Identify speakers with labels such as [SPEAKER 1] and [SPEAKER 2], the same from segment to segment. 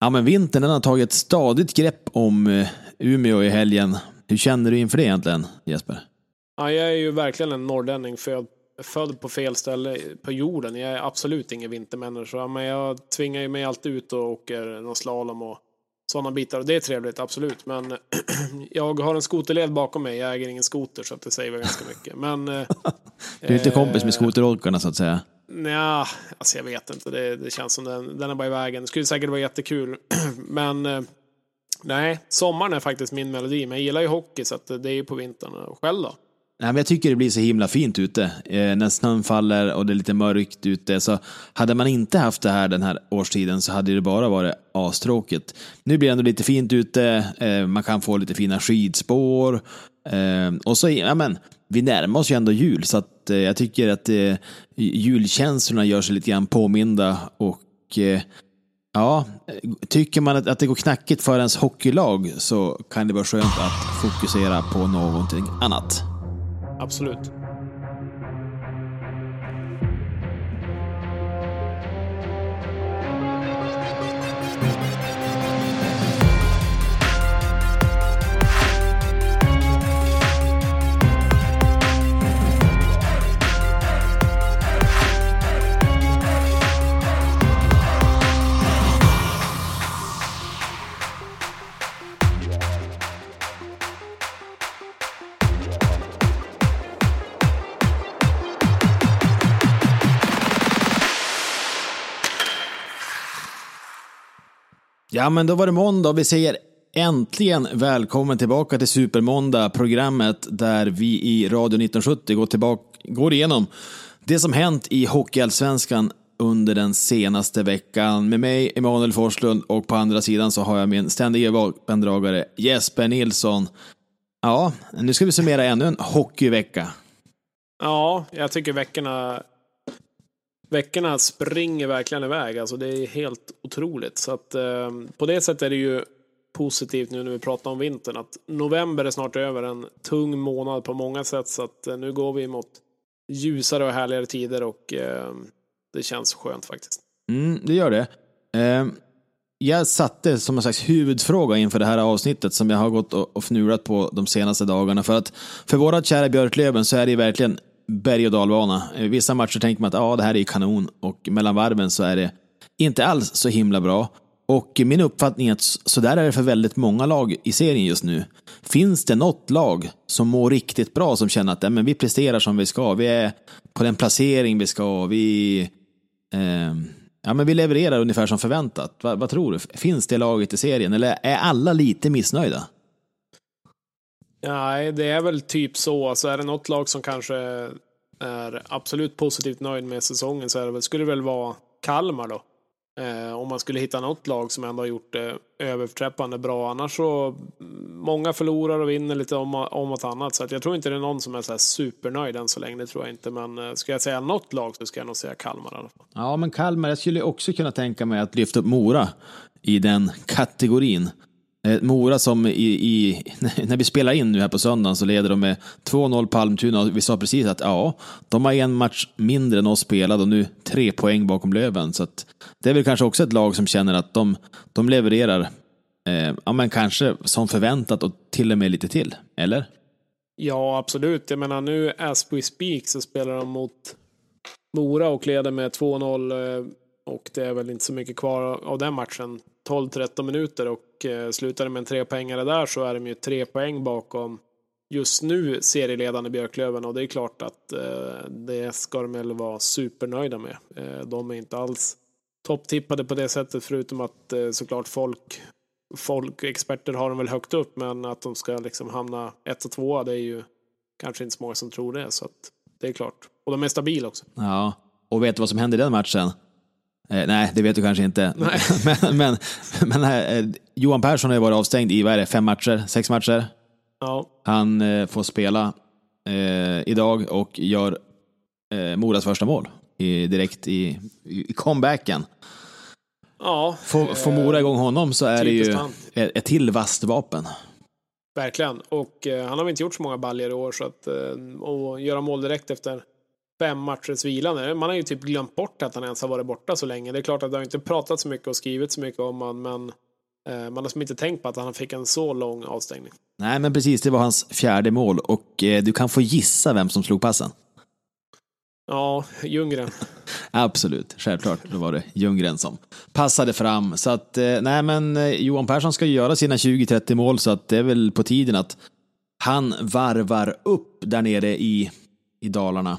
[SPEAKER 1] Ja, men vintern den har tagit ett stadigt grepp om eh, Umeå i helgen. Hur känner du inför det egentligen, Jesper?
[SPEAKER 2] Ja, jag är ju verkligen en norrlänning, född, född på fel ställe på jorden. Jag är absolut ingen vintermänniska, men jag tvingar ju mig alltid ut och åker någon slalom och sådana bitar. Och det är trevligt, absolut. Men jag har en skoterled bakom mig. Jag äger ingen skoter, så att det säger väl ganska mycket. Men, eh,
[SPEAKER 1] Du är inte kompis med skoterolkarna så att säga.
[SPEAKER 2] Nja, alltså jag vet inte. Det, det känns som den, den är bara i vägen. Det skulle säkert vara jättekul. Men eh, nej, sommaren är faktiskt min melodi. Men jag gillar ju hockey så att det är ju på vintern. Och Själv då?
[SPEAKER 1] Nej, men jag tycker det blir så himla fint ute. Eh, när snön faller och det är lite mörkt ute. Så hade man inte haft det här den här årstiden så hade det bara varit astråkigt. Nu blir det ändå lite fint ute. Eh, man kan få lite fina skidspår. Eh, och så, ja men, vi närmar oss ju ändå jul. Så att, eh, jag tycker att eh, julkänslorna gör sig lite grann påminda. Och eh, ja, tycker man att, att det går knackigt för ens hockeylag så kan det vara skönt att fokusera på någonting annat.
[SPEAKER 2] Absolut.
[SPEAKER 1] Ja, men då var det måndag och vi säger äntligen välkommen tillbaka till Supermåndag, programmet där vi i Radio 1970 går, tillbaka, går igenom det som hänt i Hockeyallsvenskan under den senaste veckan. Med mig, Emanuel Forslund, och på andra sidan så har jag min ständige vapendragare Jesper Nilsson. Ja, nu ska vi summera ännu en hockeyvecka.
[SPEAKER 2] Ja, jag tycker veckorna Veckorna springer verkligen iväg, alltså det är helt otroligt. Så att eh, på det sättet är det ju positivt nu när vi pratar om vintern att november är snart över, en tung månad på många sätt. Så att eh, nu går vi mot ljusare och härligare tider och eh, det känns skönt faktiskt.
[SPEAKER 1] Mm, det gör det. Eh, jag satte som en slags huvudfråga inför det här avsnittet som jag har gått och, och fnulat på de senaste dagarna. För att för våra kära Björklöven så är det verkligen berg och dalbana. Eh, vissa matcher tänker man att ah, det här är kanon och mellan varven så är det inte alls så himla bra. Och min uppfattning är att så där är det för väldigt många lag i serien just nu. Finns det något lag som mår riktigt bra, som känner att ja, men vi presterar som vi ska, vi är på den placering vi ska, vi, eh, ja, men vi levererar ungefär som förväntat. Va, vad tror du? Finns det laget i serien eller är alla lite missnöjda?
[SPEAKER 2] Nej, det är väl typ så. Så är det något lag som kanske är absolut positivt nöjd med säsongen så är det väl, skulle det väl vara Kalmar då. Eh, om man skulle hitta något lag som ändå har gjort det överträffande bra. Annars så, mm, många förlorar och vinner lite om, om något annat. Så att jag tror inte det är någon som är så här supernöjd än så länge. Det tror jag inte. Men eh, ska jag säga något lag så ska jag nog säga Kalmar i alla fall.
[SPEAKER 1] Ja, men Kalmar, jag skulle också kunna tänka mig att lyfta upp Mora i den kategorin. Eh, Mora som i, i, när vi spelar in nu här på söndagen så leder de med 2-0 Palmtuna och vi sa precis att ja, de har en match mindre än oss spelad och nu tre poäng bakom Löven. Så att det är väl kanske också ett lag som känner att de, de levererar, eh, ja men kanske som förväntat och till och med lite till, eller?
[SPEAKER 2] Ja, absolut. Jag menar nu as we speak så spelar de mot Mora och leder med 2-0 eh, och det är väl inte så mycket kvar av den matchen. 12-13 minuter och eh, slutar det med en trepoängare där så är de ju tre poäng bakom just nu serieledande Björklöven och det är klart att eh, det ska de väl vara supernöjda med. Eh, de är inte alls topptippade på det sättet förutom att eh, såklart folk, folk, experter har de väl högt upp men att de ska liksom hamna ett och tvåa det är ju kanske inte så många som tror det så att det är klart. Och de är stabila också.
[SPEAKER 1] Ja, och vet du vad som hände i den matchen? Eh, nej, det vet du kanske inte. Men men, men eh, Johan Persson har ju varit avstängd i vad är det, fem matcher, sex matcher.
[SPEAKER 2] Ja,
[SPEAKER 1] Han eh, får spela eh, idag och gör eh, Moras första mål i, direkt i, i comebacken.
[SPEAKER 2] ja
[SPEAKER 1] Får, får Mora igång honom så är det ju ett, ett till vasst vapen.
[SPEAKER 2] Verkligen. Och eh, han har väl inte gjort så många baljor i år så att och göra mål direkt efter fem matchers vila nu. Man har ju typ glömt bort att han ens har varit borta så länge. Det är klart att det har inte pratat så mycket och skrivit så mycket om honom, men eh, man har som inte tänkt på att han fick en så lång avstängning.
[SPEAKER 1] Nej, men precis, det var hans fjärde mål och eh, du kan få gissa vem som slog passen.
[SPEAKER 2] Ja, Ljunggren.
[SPEAKER 1] Absolut, självklart. Då var det Ljunggren som passade fram. Så att, eh, nej men eh, Johan Persson ska ju göra sina 20-30 mål så att det är väl på tiden att han varvar upp där nere i, i Dalarna.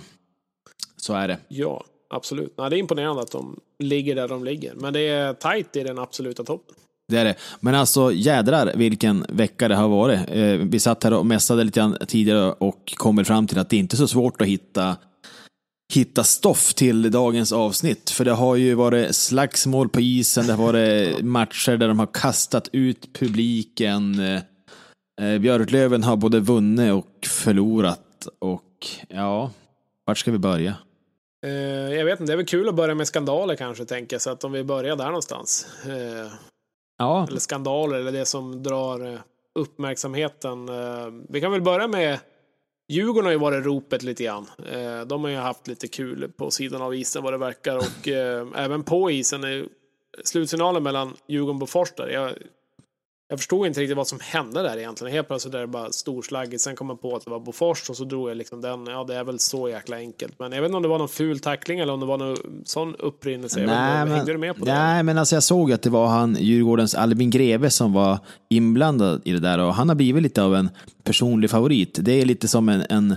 [SPEAKER 1] Så är det.
[SPEAKER 2] Ja, absolut. Nej, det är imponerande att de ligger där de ligger. Men det är tajt i den absoluta toppen.
[SPEAKER 1] Det är det. Men alltså jädrar vilken vecka det har varit. Eh, vi satt här och mässade lite grann tidigare och kommer fram till att det inte är så svårt att hitta hitta stoff till dagens avsnitt. För det har ju varit slagsmål på isen, det har varit matcher där de har kastat ut publiken. Eh, Björklöven har både vunnit och förlorat. Och ja, vart ska vi börja?
[SPEAKER 2] Eh, jag vet inte, det är väl kul att börja med skandaler kanske, tänker jag. Så att om vi börjar där någonstans. Eh,
[SPEAKER 1] ja.
[SPEAKER 2] Eller skandaler, eller det som drar eh, uppmärksamheten. Eh, vi kan väl börja med Djurgården har ju varit ropet lite grann. Eh, de har ju haft lite kul på sidan av isen vad det verkar och eh, även på isen. Slutsignalen mellan Djurgården och Bofors där. Jag, jag förstod inte riktigt vad som hände där egentligen. Helt plötsligt är det bara storslaggigt. Sen kom man på att det var Bofors och så drog jag liksom den. Ja, det är väl så jäkla enkelt. Men jag vet inte om det var någon ful tackling eller om det var någon sån upprinnelse. Nej, men, hängde du med på
[SPEAKER 1] det? Nej, men alltså jag såg att det var han, Djurgårdens Albin Greve som var inblandad i det där och han har blivit lite av en personlig favorit. Det är lite som en, en,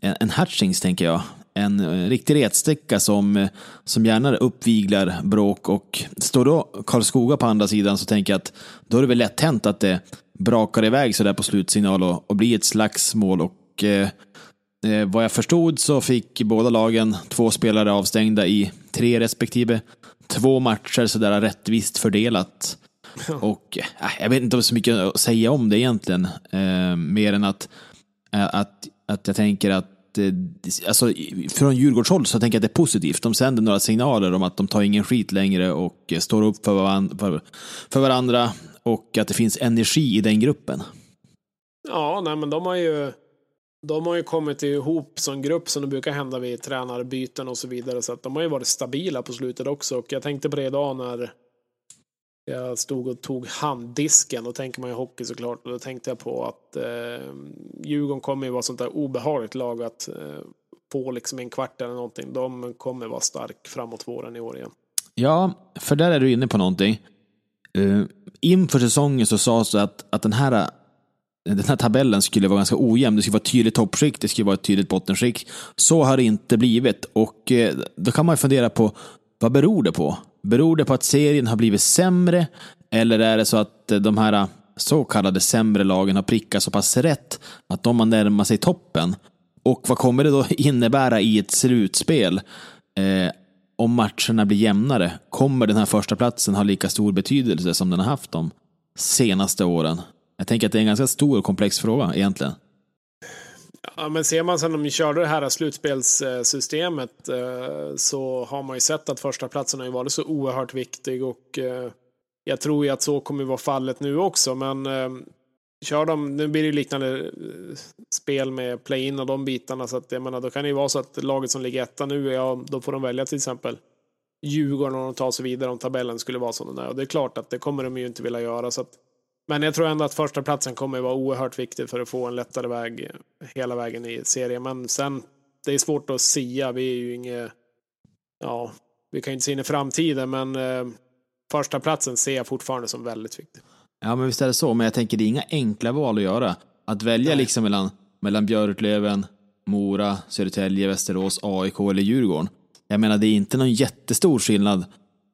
[SPEAKER 1] en Hutchings tänker jag en riktig retsträcka som, som gärna uppviglar bråk. Och står då Karlskoga på andra sidan så tänker jag att då är det väl lätt hänt att det brakar iväg så där på slutsignal och, och blir ett slagsmål. Och eh, eh, vad jag förstod så fick båda lagen två spelare avstängda i tre respektive två matcher sådär rättvist fördelat. Och äh, jag vet inte om så mycket att säga om det egentligen, eh, mer än att, att, att jag tänker att Eh, alltså, från Djurgårdshåll så tänker jag att det är positivt. De sänder några signaler om att de tar ingen skit längre och eh, står upp för varandra, för, för varandra och att det finns energi i den gruppen.
[SPEAKER 2] Ja, nej, men de har ju de har ju kommit ihop som grupp som det brukar hända vid tränarbyten och så vidare. Så att de har ju varit stabila på slutet också. Och jag tänkte på det idag när jag stod och tog handdisken. Då tänker man ju hockey såklart. Och då tänkte jag på att eh, Djurgården kommer ju vara sånt där obehagligt lag att eh, få liksom en kvart eller någonting. De kommer vara stark framåt våren i år igen.
[SPEAKER 1] Ja, för där är du inne på någonting. Uh, inför säsongen så sades det att, att den här eh, den här tabellen skulle vara ganska ojämn. Det skulle vara ett tydligt toppskikt, det skulle vara ett tydligt bottenskikt. Så har det inte blivit och eh, då kan man ju fundera på vad beror det på? Beror det på att serien har blivit sämre eller är det så att eh, de här eh, så kallade sämre lagen har prickat så pass rätt att de har närmat sig toppen? Och vad kommer det då innebära i ett slutspel? Eh, om matcherna blir jämnare, kommer den här första platsen ha lika stor betydelse som den har haft de senaste åren? Jag tänker att det är en ganska stor och komplex fråga egentligen.
[SPEAKER 2] Ja, men ser man sen de körde det här slutspelssystemet eh, så har man ju sett att första platsen har ju varit så oerhört viktig och eh, jag tror ju att så kommer vara fallet nu också. Men eh, kör de, nu blir det liknande spel med play-in och de bitarna så att jag menar då kan det ju vara så att laget som ligger etta nu, ja då får de välja till exempel Djurgården och de tar sig vidare om tabellen skulle vara som den är. Och det är klart att det kommer de ju inte vilja göra. Så att men jag tror ändå att första platsen kommer vara oerhört viktig för att få en lättare väg hela vägen i serien. Men sen, det är svårt att sia. Vi är ju inget, ja, vi kan ju inte se in i framtiden, men eh, första platsen ser jag fortfarande som väldigt viktig.
[SPEAKER 1] Ja, men visst är det så. Men jag tänker, det är inga enkla val att göra. Att välja Nej. liksom mellan, mellan Björklöven, Mora, Södertälje, Västerås, AIK eller Djurgården. Jag menar, det är inte någon jättestor skillnad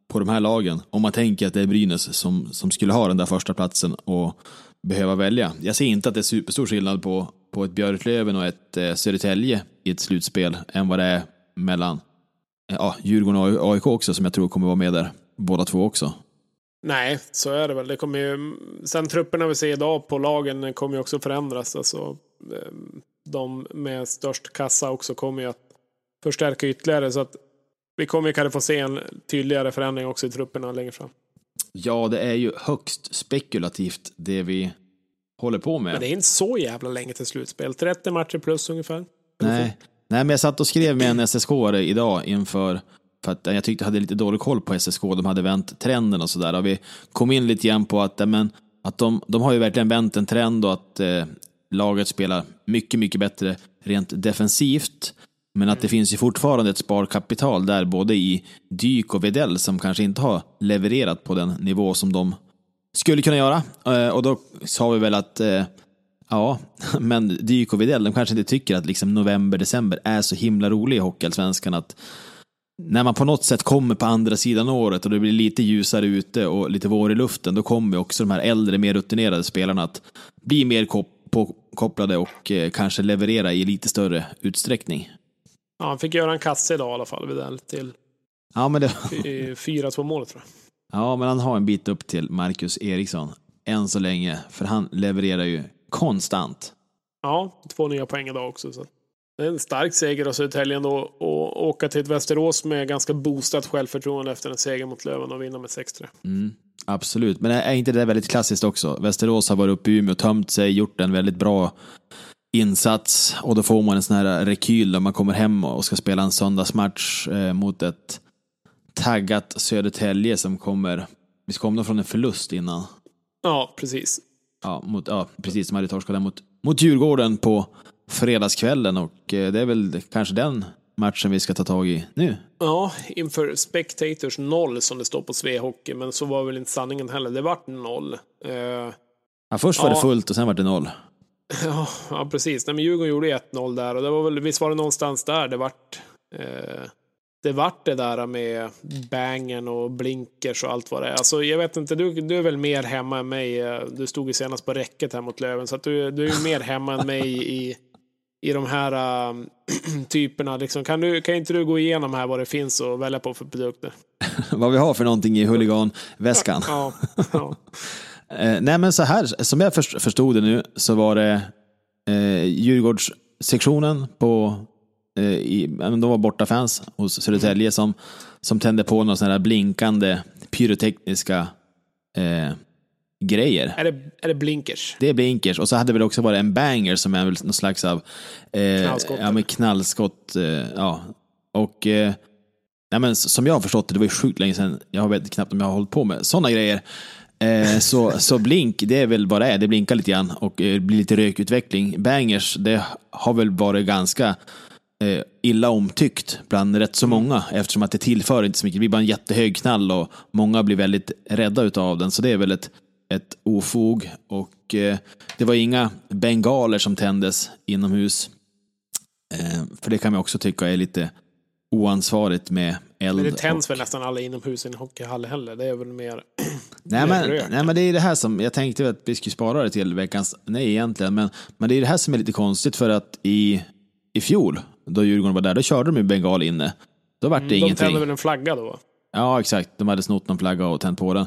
[SPEAKER 1] på de här lagen. Om man tänker att det är Brynäs som, som skulle ha den där första platsen och behöva välja. Jag ser inte att det är superstor skillnad på, på ett Björklöven och ett eh, Södertälje i ett slutspel än vad det är mellan eh, ja, Djurgården och AIK också som jag tror kommer vara med där. Båda två också.
[SPEAKER 2] Nej, så är det väl. Det kommer ju, sen trupperna vi ser idag på lagen kommer ju också förändras. Alltså, ehm, de med störst kassa också kommer ju att förstärka ytterligare. Så att vi kommer kanske få se en tydligare förändring också i trupperna längre fram.
[SPEAKER 1] Ja, det är ju högst spekulativt det vi håller på med.
[SPEAKER 2] Men det är inte så jävla länge till slutspel. 30 matcher plus ungefär.
[SPEAKER 1] Nej, Nej, men jag satt och skrev med en SSK idag inför, för att jag tyckte jag hade lite dålig koll på SSK, de hade vänt trenden och sådär. Vi kom in lite grann på att, men, att de, de har ju verkligen vänt en trend och att eh, laget spelar mycket, mycket bättre rent defensivt. Men att det finns ju fortfarande ett sparkapital där, både i Dyk och Vedell, som kanske inte har levererat på den nivå som de skulle kunna göra. Eh, och då sa vi väl att eh, Ja, men Dyk och Widell, de kanske inte tycker att liksom november, december är så himla rolig i Hockeyallsvenskan att när man på något sätt kommer på andra sidan året och det blir lite ljusare ute och lite vår i luften, då kommer också de här äldre, mer rutinerade spelarna att bli mer kopplade och eh, kanske leverera i lite större utsträckning.
[SPEAKER 2] Ja, han fick göra en kasse idag i alla fall, Widell, till
[SPEAKER 1] ja, men det...
[SPEAKER 2] 4-2 målet tror
[SPEAKER 1] jag. Ja, men han har en bit upp till Marcus Eriksson, än så länge, för han levererar ju konstant.
[SPEAKER 2] Ja, två nya poäng idag också. Så. Det är en stark seger av Södertälje då och åka till ett Västerås med ganska boostat självförtroende efter en seger mot Löven och vinna med 6-3.
[SPEAKER 1] Mm, absolut, men är inte det väldigt klassiskt också? Västerås har varit uppe i Umeå, och tömt sig, gjort en väldigt bra insats och då får man en sån här rekyl när man kommer hem och ska spela en söndagsmatch eh, mot ett taggat Södertälje som kommer, vi kom från en förlust innan.
[SPEAKER 2] Ja, precis
[SPEAKER 1] ja, mot, ja, precis som hade torskat mot, mot Djurgården på fredagskvällen och eh, det är väl kanske den matchen vi ska ta tag i nu.
[SPEAKER 2] Ja, inför Spectators noll som det står på Svehockey, men så var väl inte sanningen heller. Det vart noll. Uh,
[SPEAKER 1] ja, först var ja. det fullt och sen var det noll.
[SPEAKER 2] Ja, ja precis. Nej, men Djurgården gjorde 1-0 där och det var väl, visst var det någonstans där det vart uh, det vart det där med bangen och blinkers och allt vad det är. Alltså, jag vet inte, du, du är väl mer hemma än mig. Du stod ju senast på räcket här mot Löven, så att du, du är mer hemma än mig i, i de här uh, typerna. Liksom, kan, du, kan inte du gå igenom här vad det finns att välja på för produkter?
[SPEAKER 1] vad vi har för någonting i huliganväskan? ja, ja. eh, nej, men så här, som jag förstod det nu, så var det eh, Djurgårdssektionen på Eh, i, de var bortafans hos Södertälje som, som tände på några sådana här blinkande pyrotekniska eh, grejer.
[SPEAKER 2] Är det, är det blinkers?
[SPEAKER 1] Det är blinkers. Och så hade det också varit en banger som är någon slags av eh, knallskott. Ja, med knallskott. Eh, ja. Och eh, ja, men, som jag har förstått det, det var ju sjukt länge sedan, jag vet knappt om jag har hållit på med sådana grejer. Eh, så, så blink, det är väl vad det är, det blinkar lite grann och eh, blir lite rökutveckling. Bangers, det har väl varit ganska eh, illa omtyckt bland rätt så många eftersom att det tillför inte så mycket. Det blir bara en jättehög knall och många blir väldigt rädda utav den. Så det är väl ett, ett ofog. Och eh, det var inga bengaler som tändes inomhus. Eh, för det kan man också tycka är lite oansvarigt med eld.
[SPEAKER 2] Men det tänds och... väl nästan alla inomhus i en hockeyhall heller. Det är väl mer...
[SPEAKER 1] nej, men, nej men det är det här som, jag tänkte att vi skulle spara det till veckans, nej egentligen, men, men det är det här som är lite konstigt för att i, i fjol då Djurgården var där, då körde de ju bengal inne. Då vart det mm, ingenting. De
[SPEAKER 2] tände väl en flagga då?
[SPEAKER 1] Ja, exakt. De hade snott någon flagga och tänt på den.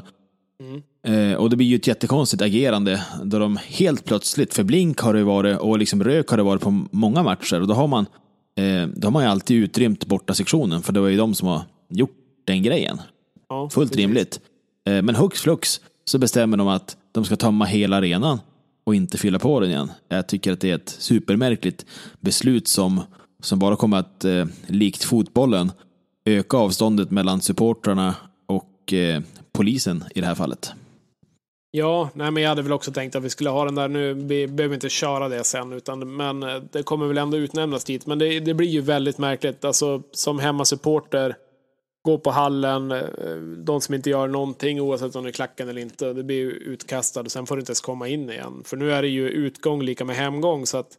[SPEAKER 1] Mm. Eh, och det blir ju ett jättekonstigt agerande då de helt plötsligt, för blink har det varit och liksom rök har det varit på många matcher och då har man, eh, då har man ju alltid utrymt borta sektionen för det var ju de som har gjort den grejen. Ja, Fullt precis. rimligt. Eh, men hux flux så bestämmer de att de ska tömma hela arenan och inte fylla på den igen. Jag tycker att det är ett supermärkligt beslut som som bara kommer att, eh, likt fotbollen, öka avståndet mellan supportrarna och eh, polisen i det här fallet.
[SPEAKER 2] Ja, nej, men jag hade väl också tänkt att vi skulle ha den där nu. Vi behöver inte köra det sen, utan, men eh, det kommer väl ändå utnämnas dit. Men det, det blir ju väldigt märkligt. Alltså, som hemmasupporter, gå på hallen, eh, de som inte gör någonting oavsett om det är klacken eller inte, det blir ju utkastad och sen får du inte ens komma in igen. För nu är det ju utgång lika med hemgång, så att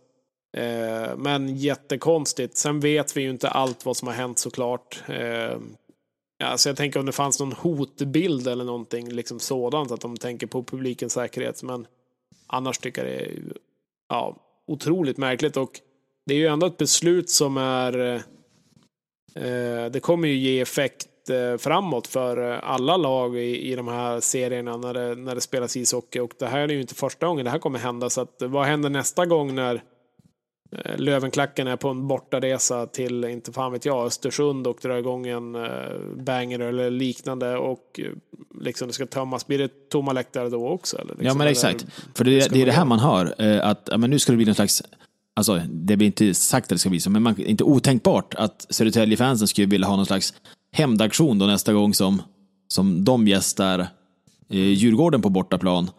[SPEAKER 2] Eh, men jättekonstigt. Sen vet vi ju inte allt vad som har hänt såklart. Eh, alltså jag tänker om det fanns någon hotbild eller någonting liksom sådant, att de tänker på publikens säkerhet. Men annars tycker jag det är ja, otroligt märkligt. Och det är ju ändå ett beslut som är... Eh, det kommer ju ge effekt eh, framåt för alla lag i, i de här serierna när det, när det spelas ishockey. Och det här är ju inte första gången det här kommer hända. Så att, vad händer nästa gång när Lövenklacken är på en bortaresa till, inte fan vet jag, Östersund och drar igång en eh, banger eller liknande och eh, liksom det ska tömmas. Blir det tomma läktare då också? Eller liksom?
[SPEAKER 1] Ja men exakt, för det, det är det här man hör, att men nu ska det bli någon slags alltså det blir inte sagt att det ska bli så, men man, inte otänkbart att Södertälje-fansen skulle vilja ha någon slags hämndaktion då nästa gång som, som de gästar eh, Djurgården på bortaplan.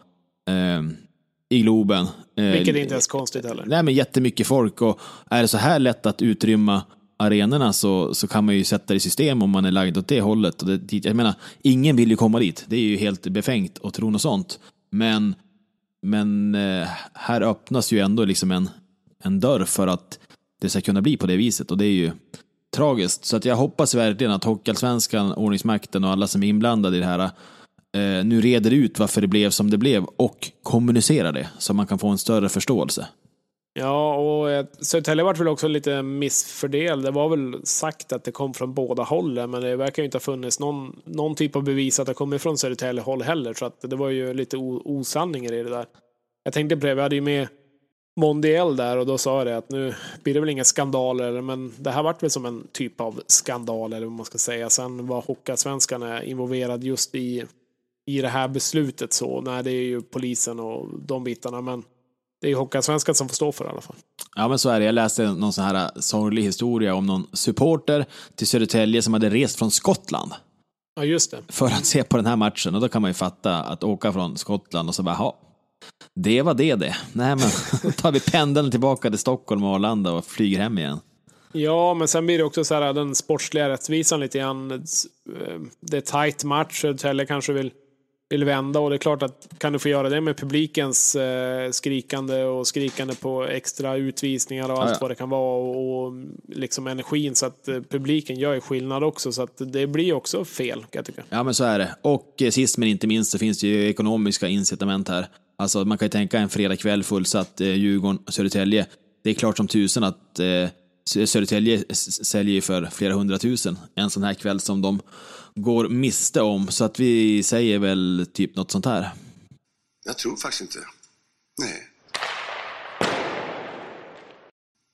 [SPEAKER 1] Eh, I Globen. Eh,
[SPEAKER 2] Vilket inte är så konstigt heller.
[SPEAKER 1] Nej, men jättemycket folk och är det så här lätt att utrymma arenorna så, så kan man ju sätta det i system om man är lagd åt det hållet. Och det, jag menar, ingen vill ju komma dit. Det är ju helt befängt att tro något sånt. Men, men eh, här öppnas ju ändå liksom en, en dörr för att det ska kunna bli på det viset och det är ju tragiskt. Så att jag hoppas verkligen att Hockeyallsvenskan, ordningsmakten och alla som är inblandade i det här eh, nu reder ut varför det blev som det blev och kommunicerar det så man kan få en större förståelse.
[SPEAKER 2] Ja, och eh, Södertälje vart väl också lite missfördel. Det var väl sagt att det kom från båda hållen, men det verkar ju inte ha funnits någon, någon typ av bevis att det kommer från Södertälje håll heller, så att det var ju lite osanningar i det där. Jag tänkte på det, vi hade ju med Mondiel där och då sa jag det att nu blir det väl inga skandaler, men det här vart väl som en typ av skandal eller vad man ska säga. Sen var Hockeyallsvenskan involverad just i, i det här beslutet så, nej det är ju polisen och de bitarna, men det är ju Hockeyallsvenskan som får stå för det i alla fall.
[SPEAKER 1] Ja, men så är det. Jag läste någon sån här sorglig historia om någon supporter till Södertälje som hade rest från Skottland.
[SPEAKER 2] Ja, just det.
[SPEAKER 1] För att se på den här matchen. Och då kan man ju fatta att åka från Skottland och så bara, ha, det var det det. Nej, men då tar vi pendeln tillbaka till Stockholm och Arlanda och flyger hem igen.
[SPEAKER 2] Ja, men sen blir det också så här den sportsliga rättvisan lite grann. Eh, det är tajt match, Södertälje kanske vill vill vända och det är klart att kan du få göra det med publikens eh, skrikande och skrikande på extra utvisningar och allt ja, ja. vad det kan vara och, och liksom energin så att eh, publiken gör skillnad också så att det blir också fel kan jag tycka.
[SPEAKER 1] Ja men så är det. Och eh, sist men inte minst så finns det ju ekonomiska incitament här. Alltså man kan ju tänka en fredagkväll fullsatt eh, Djurgården, Södertälje. Det är klart som tusen att eh, Södertälje säljer för flera hundratusen en sån här kväll som de går miste om. Så att vi säger väl typ något sånt här.
[SPEAKER 3] Jag tror faktiskt inte. Nej.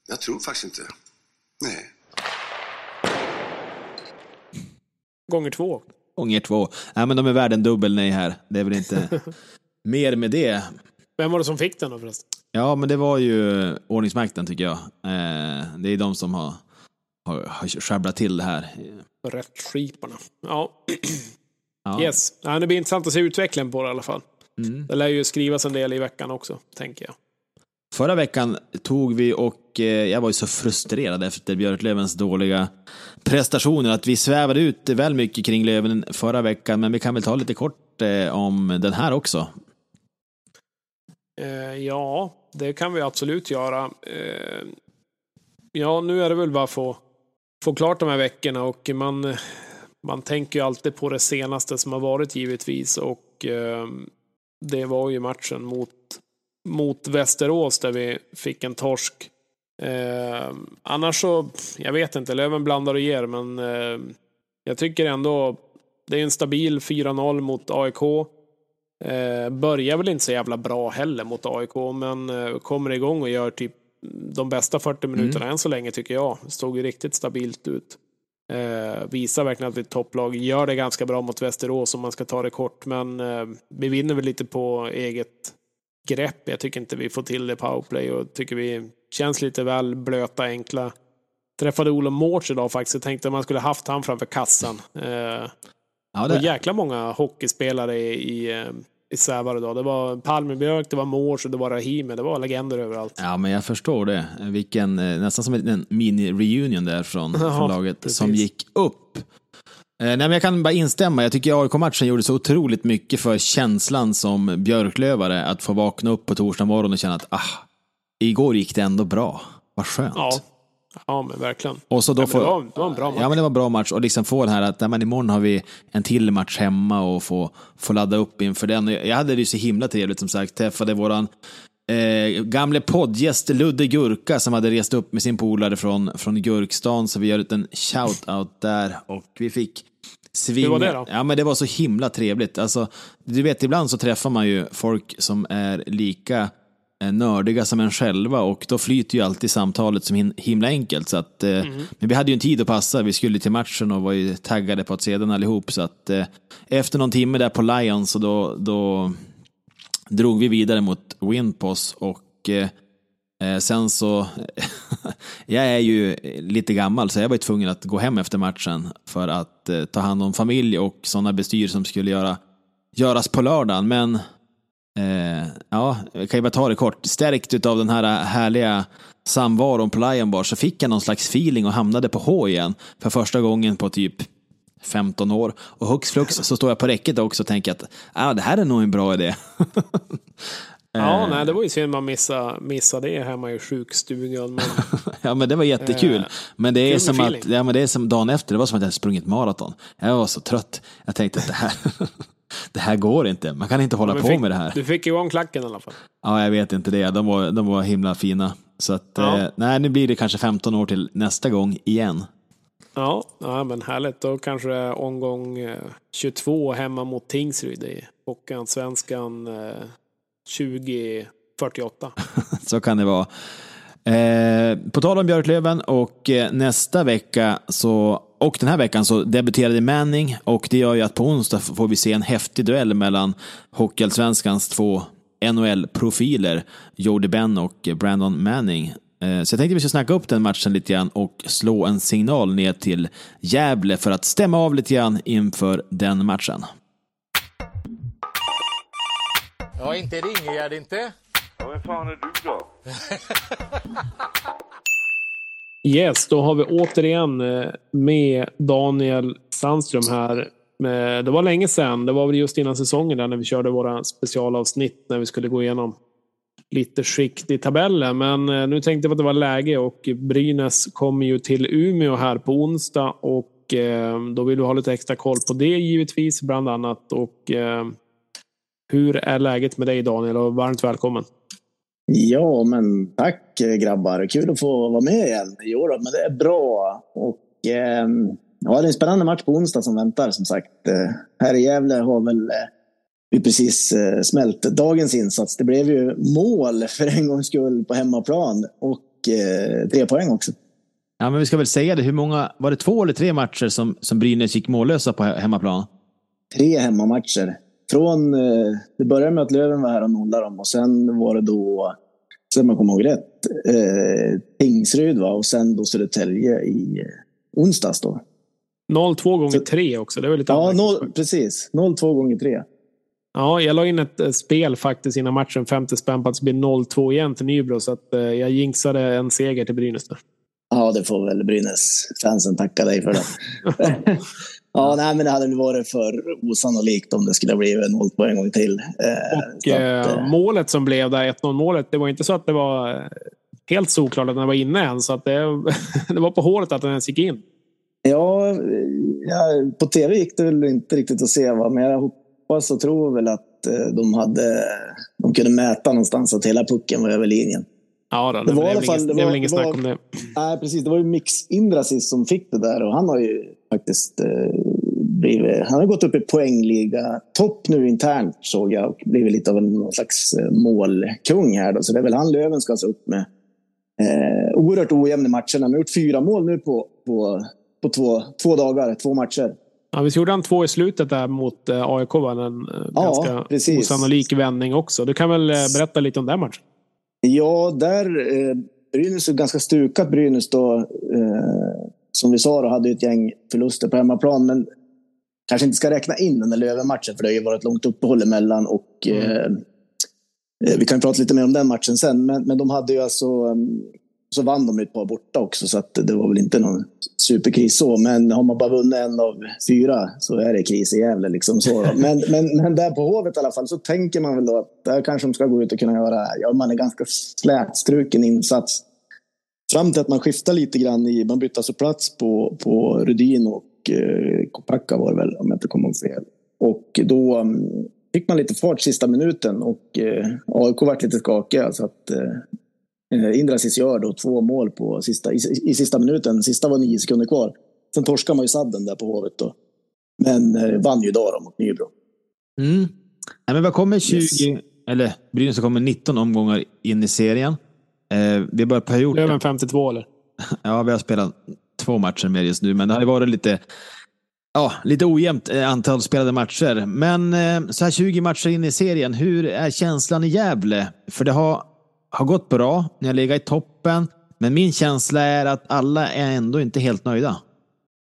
[SPEAKER 3] Jag tror faktiskt inte. Nej.
[SPEAKER 2] Gånger två.
[SPEAKER 1] Gånger två. Nej, men de är värda en dubbel nej här. Det är väl inte mer med det.
[SPEAKER 2] Vem var det som fick den då förresten?
[SPEAKER 1] Ja, men det var ju ordningsmakten tycker jag. Eh, det är de som har, har, har sjabblat till det här.
[SPEAKER 2] Rättskiparna. Ja. ja. Yes. Ja, det blir intressant att se utvecklingen på det i alla fall. Mm. Det lär ju skrivas en del i veckan också, tänker jag.
[SPEAKER 1] Förra veckan tog vi och eh, jag var ju så frustrerad efter Björklövens dåliga prestationer att vi svävade ut väl mycket kring Löven förra veckan, men vi kan väl ta lite kort eh, om den här också.
[SPEAKER 2] Eh, ja, det kan vi absolut göra. Eh, ja, nu är det väl bara att få, få klart de här veckorna och man, man tänker ju alltid på det senaste som har varit givetvis och eh, det var ju matchen mot, mot Västerås där vi fick en torsk. Eh, annars så, jag vet inte, Löven blandar och ger men eh, jag tycker ändå det är en stabil 4-0 mot AIK. Eh, börjar väl inte så jävla bra heller mot AIK, men eh, kommer igång och gör typ de bästa 40 minuterna mm. än så länge tycker jag. Såg ju riktigt stabilt ut. Eh, visar verkligen att vi är ett topplag. Gör det ganska bra mot Västerås om man ska ta det kort, men eh, vi vinner väl lite på eget grepp. Jag tycker inte vi får till det powerplay och tycker vi känns lite väl blöta, enkla. Träffade Olof Mårts idag faktiskt. Jag tänkte att man skulle haft han framför kassan. Eh, Ja, det... var jäkla många hockeyspelare i, i, i Sävar idag. Det var Palmebjörk, det var Mors och det var Rahimi. Det var legender överallt.
[SPEAKER 1] Ja, men jag förstår det. Vilken, eh, nästan som en mini-reunion där från, ja, från laget precis. som gick upp. Eh, nej, men jag kan bara instämma. Jag tycker AIK-matchen gjorde så otroligt mycket för känslan som Björklövare att få vakna upp på torsdag morgon och känna att ah, igår gick det ändå bra. Vad skönt.
[SPEAKER 2] Ja, Ja, men verkligen.
[SPEAKER 1] Och så då
[SPEAKER 2] ja,
[SPEAKER 1] får,
[SPEAKER 2] det, var, det var en bra match.
[SPEAKER 1] Ja, men det var en bra match. Och liksom få den här att nej, men imorgon har vi en till match hemma och få, få ladda upp inför den. Jag hade det ju så himla trevligt som sagt. Träffade våran eh, gamle poddgäst Ludde Gurka som hade rest upp med sin polare från, från Gurkstan. Så vi gör en shout-out där. Och vi fick svinga. Hur
[SPEAKER 2] var det då?
[SPEAKER 1] Ja, men det var så himla trevligt. Alltså, du vet, ibland så träffar man ju folk som är lika nördiga som en själva och då flyter ju alltid samtalet som himla enkelt. Så att, mm. Men vi hade ju en tid att passa, vi skulle till matchen och var ju taggade på att se den allihop. Så att eh, efter någon timme där på Lions så då, då drog vi vidare mot Winpos och eh, Eh, sen så, jag är ju lite gammal så jag var tvungen att gå hem efter matchen för att eh, ta hand om familj och sådana bestyr som skulle göra, göras på lördagen. Men eh, ja, jag kan ju bara ta det kort. Stärkt av den här härliga samvaron på Lion Bar så fick jag någon slags feeling och hamnade på H igen för första gången på typ 15 år. Och hux flux så står jag på räcket också och tänker att ah, det här är nog en bra idé.
[SPEAKER 2] Ja,
[SPEAKER 1] Eh.
[SPEAKER 2] nej, det var ju synd man missade, missade det hemma i sjukstugan. Men,
[SPEAKER 1] Ja, men det var jättekul.
[SPEAKER 2] Eh,
[SPEAKER 1] men, det är som att, ja, men det är som dagen efter, det var som att jag sprungit maraton. Jag var så trött. Jag tänkte att det här, det här går inte. Man kan inte hålla
[SPEAKER 2] men
[SPEAKER 1] på
[SPEAKER 2] fick,
[SPEAKER 1] med det här.
[SPEAKER 2] Du fick igång klacken i alla fall.
[SPEAKER 1] Ja, jag vet inte det. De var, de var himla fina. Så att,
[SPEAKER 2] Ja.
[SPEAKER 1] eh, nej, nu blir det kanske 15 år till nästa gång igen.
[SPEAKER 2] Ja, ja men härligt. Då kanske det är omgång eh, 22 hemma mot Tingsryd i Hockeyallsvenskan eh, 2048.
[SPEAKER 1] Så kan det vara. Eh, på tal om Björklöven och eh, nästa vecka så och den här veckan så debuterade Manning och det gör ju att på onsdag får vi se en häftig duell mellan Hockeyallsvenskans två NHL-profiler, Jody Benn och Brandon Manning. Eh, Så jag tänkte vi ska snacka upp den matchen lite grann och slå en signal ner till Gävle för att stämma av lite grann inför den matchen.
[SPEAKER 4] Ja, inte Ringegärd inte.
[SPEAKER 5] Ja, vem fan är du då?
[SPEAKER 2] Yes, då har vi återigen eh, med Daniel Sandström här. Eh, det var länge sedan. Det var väl just innan säsongen där när vi körde våra specialavsnitt när vi skulle gå igenom lite skikt i tabellen. Men eh, nu tänkte vi att det var läge och Brynäs kommer ju till Umeå här på onsdag och då vill vi ha lite extra koll på det givetvis bland annat. Och hur är läget med dig Daniel och varmt välkommen.
[SPEAKER 6] Ja, men tack eh, grabbar. Kul att få vara med igen. Jo då, men det är bra. Och eh, ja, det är en spännande match på onsdag som väntar som sagt. Eh, här i Gävle har väl eh, vi precis eh, smält dagens insats. Det blev ju mål för en gångs skull på hemmaplan och tre poäng också.
[SPEAKER 1] Ja, men vi ska väl säga det, hur många, var det två eller tre matcher som, som Brynäs gick mållösa på he- hemmaplan?
[SPEAKER 6] Tre hemmamatcher. Från, eh, det började med att Löven var här och nollade dem och sen var det då, så man kommer ihåg rätt, eh, Tingsryd va? och sen då Södertälje i eh, onsdags då.
[SPEAKER 2] 0-2 gånger
[SPEAKER 6] Så-
[SPEAKER 2] 3 också. Det var lite
[SPEAKER 6] Ja, noll, precis. 0-2 gånger 3.
[SPEAKER 2] Ja, jag la in ett eh, spel faktiskt innan matchen, 50 spänn på att det blir 0-2 igen till Nybro. Så att, eh, jag jinxade en seger till Brynäs där.
[SPEAKER 6] Ja, det får väl Brynäs-fansen tacka dig för det. ja, nej, men det hade varit för osannolikt om det skulle ha blivit 0-2 en gång till. Eh,
[SPEAKER 2] Och
[SPEAKER 6] att,
[SPEAKER 2] eh,
[SPEAKER 6] eh,
[SPEAKER 2] målet som blev där, 1-0 målet, det var inte så att det var eh, helt solklart att den var inne än. Så att det, det var på håret att den ens gick in.
[SPEAKER 6] Ja, ja, på tv gick det väl inte riktigt att se, va? men jag hoppas och tror väl att de, hade, de kunde mäta någonstans att hela pucken var över linjen.
[SPEAKER 2] Ja, då, det,
[SPEAKER 6] Det var i
[SPEAKER 2] blev
[SPEAKER 6] alla fall-
[SPEAKER 2] inget,
[SPEAKER 6] det
[SPEAKER 2] det är
[SPEAKER 6] var-
[SPEAKER 2] väl inget snack om det.
[SPEAKER 6] Nej, precis. Det var ju Mix Indrasis som fick det där och han har ju faktiskt eh, blivit, han har gått upp i poängliga topp nu internt såg jag och blivit lite av en någon slags eh, målkung här då. Så det är väl han Löven ska se upp med. Eh, oerhört ojämn i matcherna. Han har gjort fyra mål nu på, på, på två, två dagar, två matcher.
[SPEAKER 2] Ja, visst gjorde han två i slutet där mot eh, AIK? Va? En eh,
[SPEAKER 6] Ja,
[SPEAKER 2] ganska
[SPEAKER 6] precis.
[SPEAKER 2] osannolik vändning också. Du kan väl berätta lite om den matchen?
[SPEAKER 6] Ja, där eh, Brynäs är ganska stukat Brynäs då. Eh, som vi sa då hade ju ett gäng förluster på hemmaplan. Men kanske inte ska räkna in den där Löven-matchen för det har ju varit ett långt uppehåll emellan. Och,
[SPEAKER 2] Mm.
[SPEAKER 6] eh, eh, vi kan prata lite mer om den matchen sen. Men, men de hade ju alltså... mm, Så vann de ett par borta också så att det var väl inte någon superkris så. Men har man bara vunnit en av fyra så är det kris i Gävle liksom så. Men, men, men där på Hovet i alla fall så tänker man väl då att där kanske de ska gå ut och kunna göra, ja man är ganska slätstruken insats. Fram till att man skiftar lite grann i, man bytte alltså plats på, på Rudin och eh, Kopacka var det väl om jag inte kommer ihåg fel. Och då mm, fick man lite fart sista minuten och eh, AIK vart lite skakiga så att eh, Eh, Indrasis gör då två mål på sista, i, i sista minuten. Sista var nio sekunder kvar. Sen torskar man ju sadden där på Hovet då. Men eh, vann ju idag då mot Nybro.
[SPEAKER 1] Mm. Nej, men vad kommer 20,
[SPEAKER 6] Yes.
[SPEAKER 1] eller Brynäs kommer 19 omgångar in i serien. Eh, vi börjar på period.
[SPEAKER 2] Löven 52 eller?
[SPEAKER 1] Ja, vi har spelat två matcher med just nu, men det har varit lite, ja, lite ojämnt eh, antal spelade matcher. Men eh, så här 20 matcher in i serien, hur är känslan i Gävle? För det har har gått bra, ni har legat i toppen, men min känsla är att alla är ändå inte helt nöjda.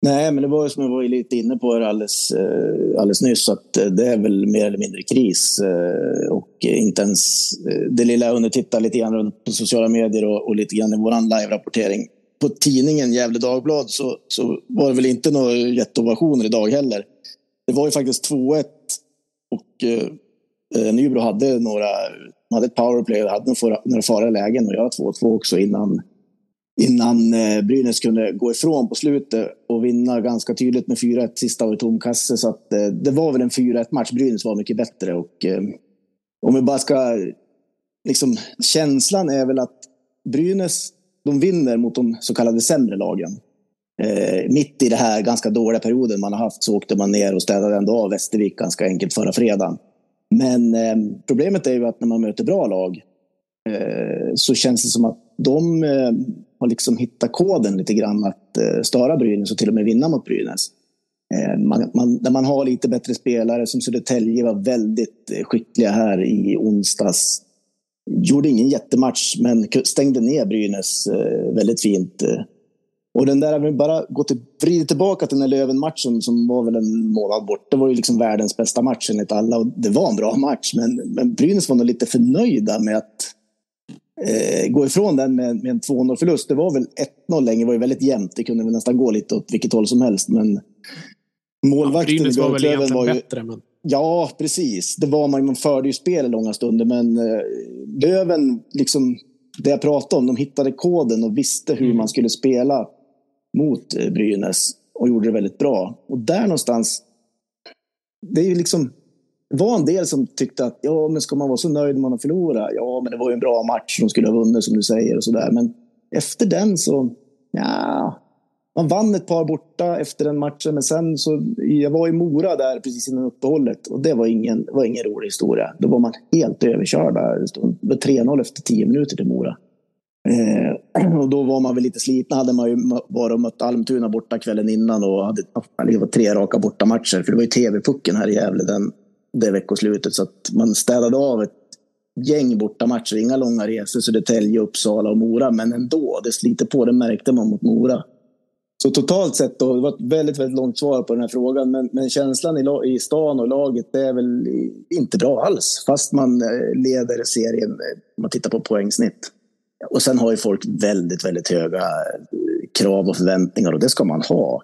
[SPEAKER 6] Nej, men det var ju som jag var lite inne på alldeles, eh, alldeles nyss, att eh, det är väl mer eller mindre kris. Eh, och inte ens det lilla jag hunnit titta lite grann runt på sociala medier och, och lite grann i vår live-rapportering. På tidningen Gävle Dagblad så, så var det väl inte några jätteovationer idag heller. Det var ju faktiskt 2-1 och eh, Nybro hade några, hade ett powerplay, hade några, några farliga lägen och göra 2-2 också innan innan eh, Brynäs kunde gå ifrån på slutet och vinna ganska tydligt med 4-1 sista av tom kasse. Så att, eh, det var väl en 4-1 match. Brynäs var mycket bättre och eh, om vi bara ska... Liksom, känslan är väl att Brynäs, de vinner mot de så kallade sämre lagen. Eh, mitt i den här ganska dåliga perioden man har haft så åkte man ner och städade ändå av Västervik ganska enkelt förra fredagen. Men eh, problemet är ju att när man möter bra lag eh, så känns det som att de har liksom hittat koden lite grann att eh, störa Brynäs och till och med vinna mot Brynäs. Eh, man, man, när man har lite bättre spelare som Södertälje var väldigt eh, skickliga här i onsdags. Gjorde ingen jättematch men stängde ner Brynäs eh, väldigt fint. Och den där, vi bara gå till, vrida tillbaka till den där Löven-matchen som var väl en månad bort. Det var ju liksom världens bästa match enligt alla och det var en bra match. Men, men Brynäs var nog lite förnöjda med att eh, gå ifrån den med, med en 2-0 förlust. Det var väl 1-0 länge, det var ju väldigt jämnt. Det kunde väl nästan gå lite åt vilket håll som helst. Men målvakten
[SPEAKER 2] ja, var väl egentligen var ju, bättre. Men...
[SPEAKER 6] Ja, precis. Det var man, man förde ju spel i långa stunder. Men eh, Löven, liksom, det jag pratade om, de hittade koden och visste hur mm. man skulle spela mot eh, Brynäs och gjorde det väldigt bra. Och där någonstans, det är ju liksom var en del som tyckte att ja, men ska man vara så nöjd när man har förlorat? Ja, men det var ju en bra match. De skulle ha vunnit som du säger och sådär. Men efter den så, ja, man vann ett par borta efter den matchen. Men sen så, jag var i Mora där precis innan uppehållet och det var ingen, var ingen rolig historia. Då var man helt överkörda. Det var 3-0 efter 10 minuter till Mora. Eh, och då var man väl lite sliten. Hade man ju bara mött Almtuna borta kvällen innan och hade det var tre raka bortamatcher. För det var ju TV-pucken här i Gävle den, det veckoslutet. Så att man städade av ett gäng bortamatcher. Inga långa resor, Södertälje, Uppsala och Mora. Men ändå, det sliter på. Det märkte man mot Mora. Så totalt sett, då, det var ett väldigt, väldigt långt svar på den här frågan. Men, men känslan i, i stan och laget det är väl inte bra alls. Fast man eh, leder serien, eh, om man tittar på poängsnitt. Och sen har ju folk väldigt, väldigt höga eh, krav och förväntningar och det ska man ha.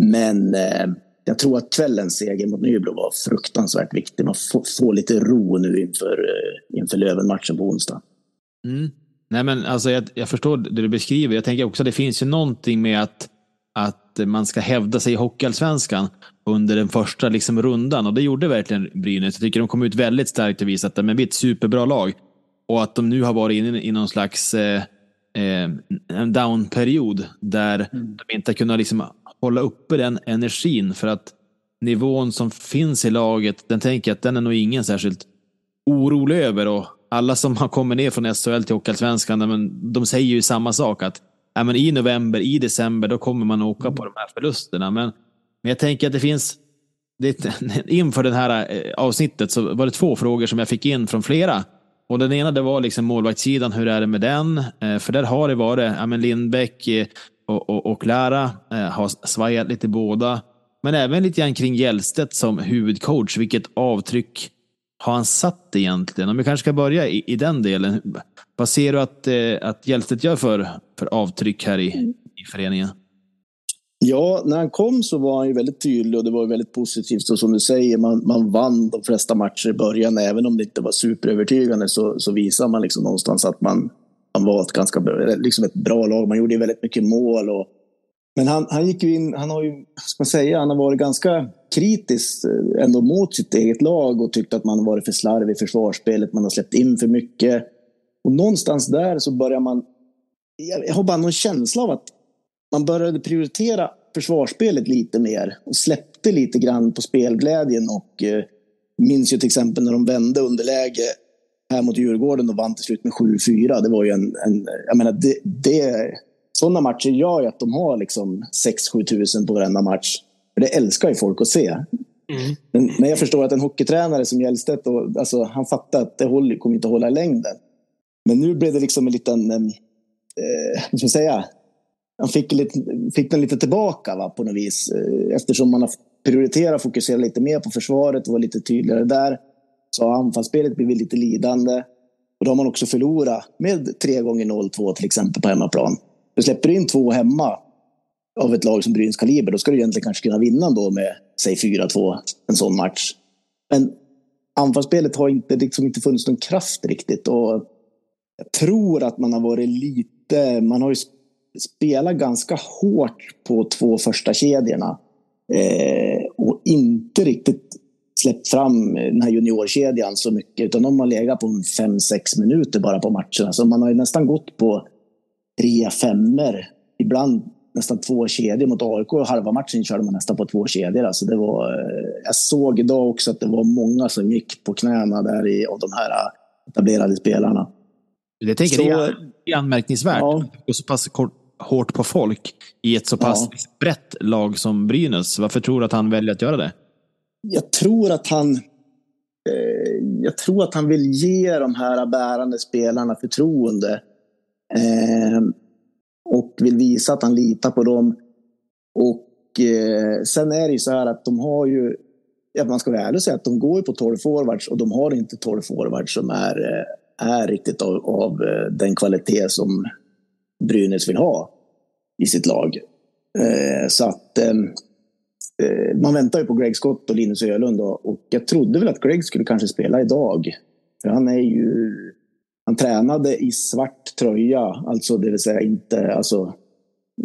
[SPEAKER 6] Men eh, jag tror att kvällens seger mot Nybro var fruktansvärt viktig. Man får, får lite ro nu inför, eh, inför Löven-matchen på onsdag.
[SPEAKER 1] Mm. Nej, men alltså, jag, jag, förstår det du beskriver. Jag tänker också att det finns ju någonting med att, att man ska hävda sig i Hockeyallsvenskan under den första liksom, rundan. Och det gjorde verkligen Brynäs. Jag tycker de kom ut väldigt starkt och visade att de är ett superbra lag. Och att de nu har varit inne i någon slags eh, eh, down-period där mm. de inte har kunnat liksom hålla uppe den energin för att nivån som finns i laget, den tänker jag att den är nog ingen särskilt orolig över och alla som har kommit ner från SHL till Hockeyallsvenskan, de säger ju samma sak att ja, men i november, i december, då kommer man åka på de här förlusterna. Men, men jag tänker att det finns, det, inför det här eh, avsnittet så var det två frågor som jag fick in från flera. Och den ena det var liksom målvaktssidan, hur är det med den? Eh, för där har det varit, ja men Lindbäck eh, och, och, och Lara eh, har svajat lite båda. Men även lite grann kring Hjellstedt som huvudcoach. Vilket avtryck har han satt egentligen? Om vi kanske ska börja i, i den delen. Vad ser du att, eh, att Hjellstedt gör för, för avtryck här i, i föreningen?
[SPEAKER 6] Ja, när han kom så var han ju väldigt tydlig och det var väldigt positivt. Och som du säger, man, man vann de flesta matcher i början. Även om det inte var superövertygande så, så visar man liksom någonstans att man, han var ett ganska liksom ett bra lag. Man gjorde ju väldigt mycket mål. Och, men han, han gick ju in, han har ju, ska man säga, han har varit ganska kritisk eh, ändå mot sitt eget lag och tyckt att man har varit för slarvig i försvarsspelet. Man har släppt in för mycket. Och någonstans där så börjar man, jag har bara någon känsla av att man började prioritera försvarsspelet lite mer och släppte lite grann på spelglädjen och eh, minns ju till exempel när de vände underläge här mot Djurgården och vann till slut med 7-4. Det var ju en, en jag menar, det, det, sådana matcher gör ju att de har liksom 6-7 tusen på varenda match. För det älskar ju folk att se. Mm. Men, men, jag förstår att en hockeytränare som Hjellstedt, och, alltså, han fattar att det håller, kommer inte hålla i längden. Men nu blev det liksom en liten, eh, hur ska jag säga, han fick, lite, fick den lite tillbaka va, på något vis. Eh, eftersom man har prioriterat och fokuserat lite mer på försvaret och var lite tydligare där. Så har anfallsspelet blivit lite lidande. Och då har man också förlorat med 3 gånger 0-2 till exempel på hemmaplan. Du släpper in två hemma av ett lag som Brynäs kaliber, då ska du egentligen kanske kunna vinna då med, säg 4-2, en sån match. Men anfallsspelet har inte, liksom inte funnits någon kraft riktigt. Och jag tror att man har varit lite, man har ju spelat ganska hårt på två första kedjorna eh, och inte riktigt släppt fram den här juniorkedjan så mycket, utan de har legat på 5-6 minuter bara på matcherna. Så man har ju nästan gått på tre femmer, ibland nästan två kedjor mot AIK och halva matchen körde man nästan på två kedjor. Alltså det var, jag såg idag också att det var många som gick på knäna där i, av de här etablerade spelarna.
[SPEAKER 1] Jag tänker så, det är anmärkningsvärt. Ja. Och så pass kort, hårt på folk i ett så pass ja. brett lag som Brynäs. Varför tror du att han väljer att göra det?
[SPEAKER 6] Jag tror att han eh, jag tror att han vill ge de här bärande spelarna förtroende. Eh, och vill visa att han litar på dem. Och eh, sen är det ju så här att de har ju, att man ska vara ärlig och säga att de går ju på 12 forwards och de har inte 12 forwards som är, eh, är riktigt av, av eh, den kvalitet som Brynäs vill ha i sitt lag. Eh, så att eh, man väntar ju på Greg Scott och Linus Ölund då, och jag trodde väl att Greg skulle kanske spela idag. För han är ju han tränade i svart tröja, alltså det vill säga inte alltså,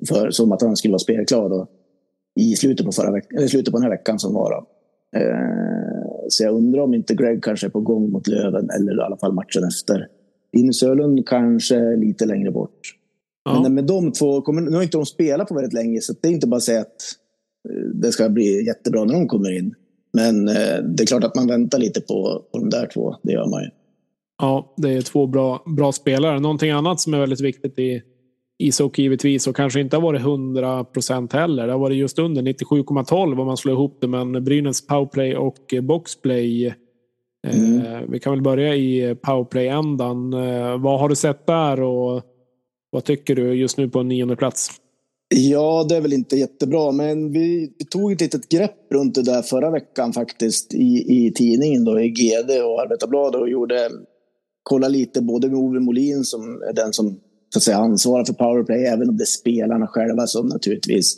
[SPEAKER 6] för, som att han skulle vara spelklar då, i slutet på, förra veck- eller slutet på den här veckan som var. Eh, så jag undrar om inte Greg kanske är på gång mot Löven eller i alla fall matchen efter. Linus Ölund kanske lite längre bort. Ja. Men med de två, kommer, nu har inte de spelat på väldigt länge så det är inte bara att säga att eh, det ska bli jättebra när de kommer in. Men eh, det är klart att man väntar lite på, på de där två, det gör man ju.
[SPEAKER 2] Ja, det är två bra, bra spelare. Någonting annat som är väldigt viktigt i ishockey givetvis och kanske inte har varit 100 procent heller. Det har varit just under 97,12 om man slår ihop det. Men Brynäs powerplay och boxplay. Eh, mm. Eh, vi kan väl börja i powerplay-ändan. Eh, vad har du sett där och vad tycker du just nu på en nionde plats?
[SPEAKER 6] Ja, det är väl inte jättebra, men vi, vi, tog ett litet grepp runt det där förra veckan faktiskt i, i tidningen då, i GD och Arbetarbladet och gjorde kolla lite både med Ove Molin som är den som så att säga, ansvarar för powerplay, även om det är spelarna själva som naturligtvis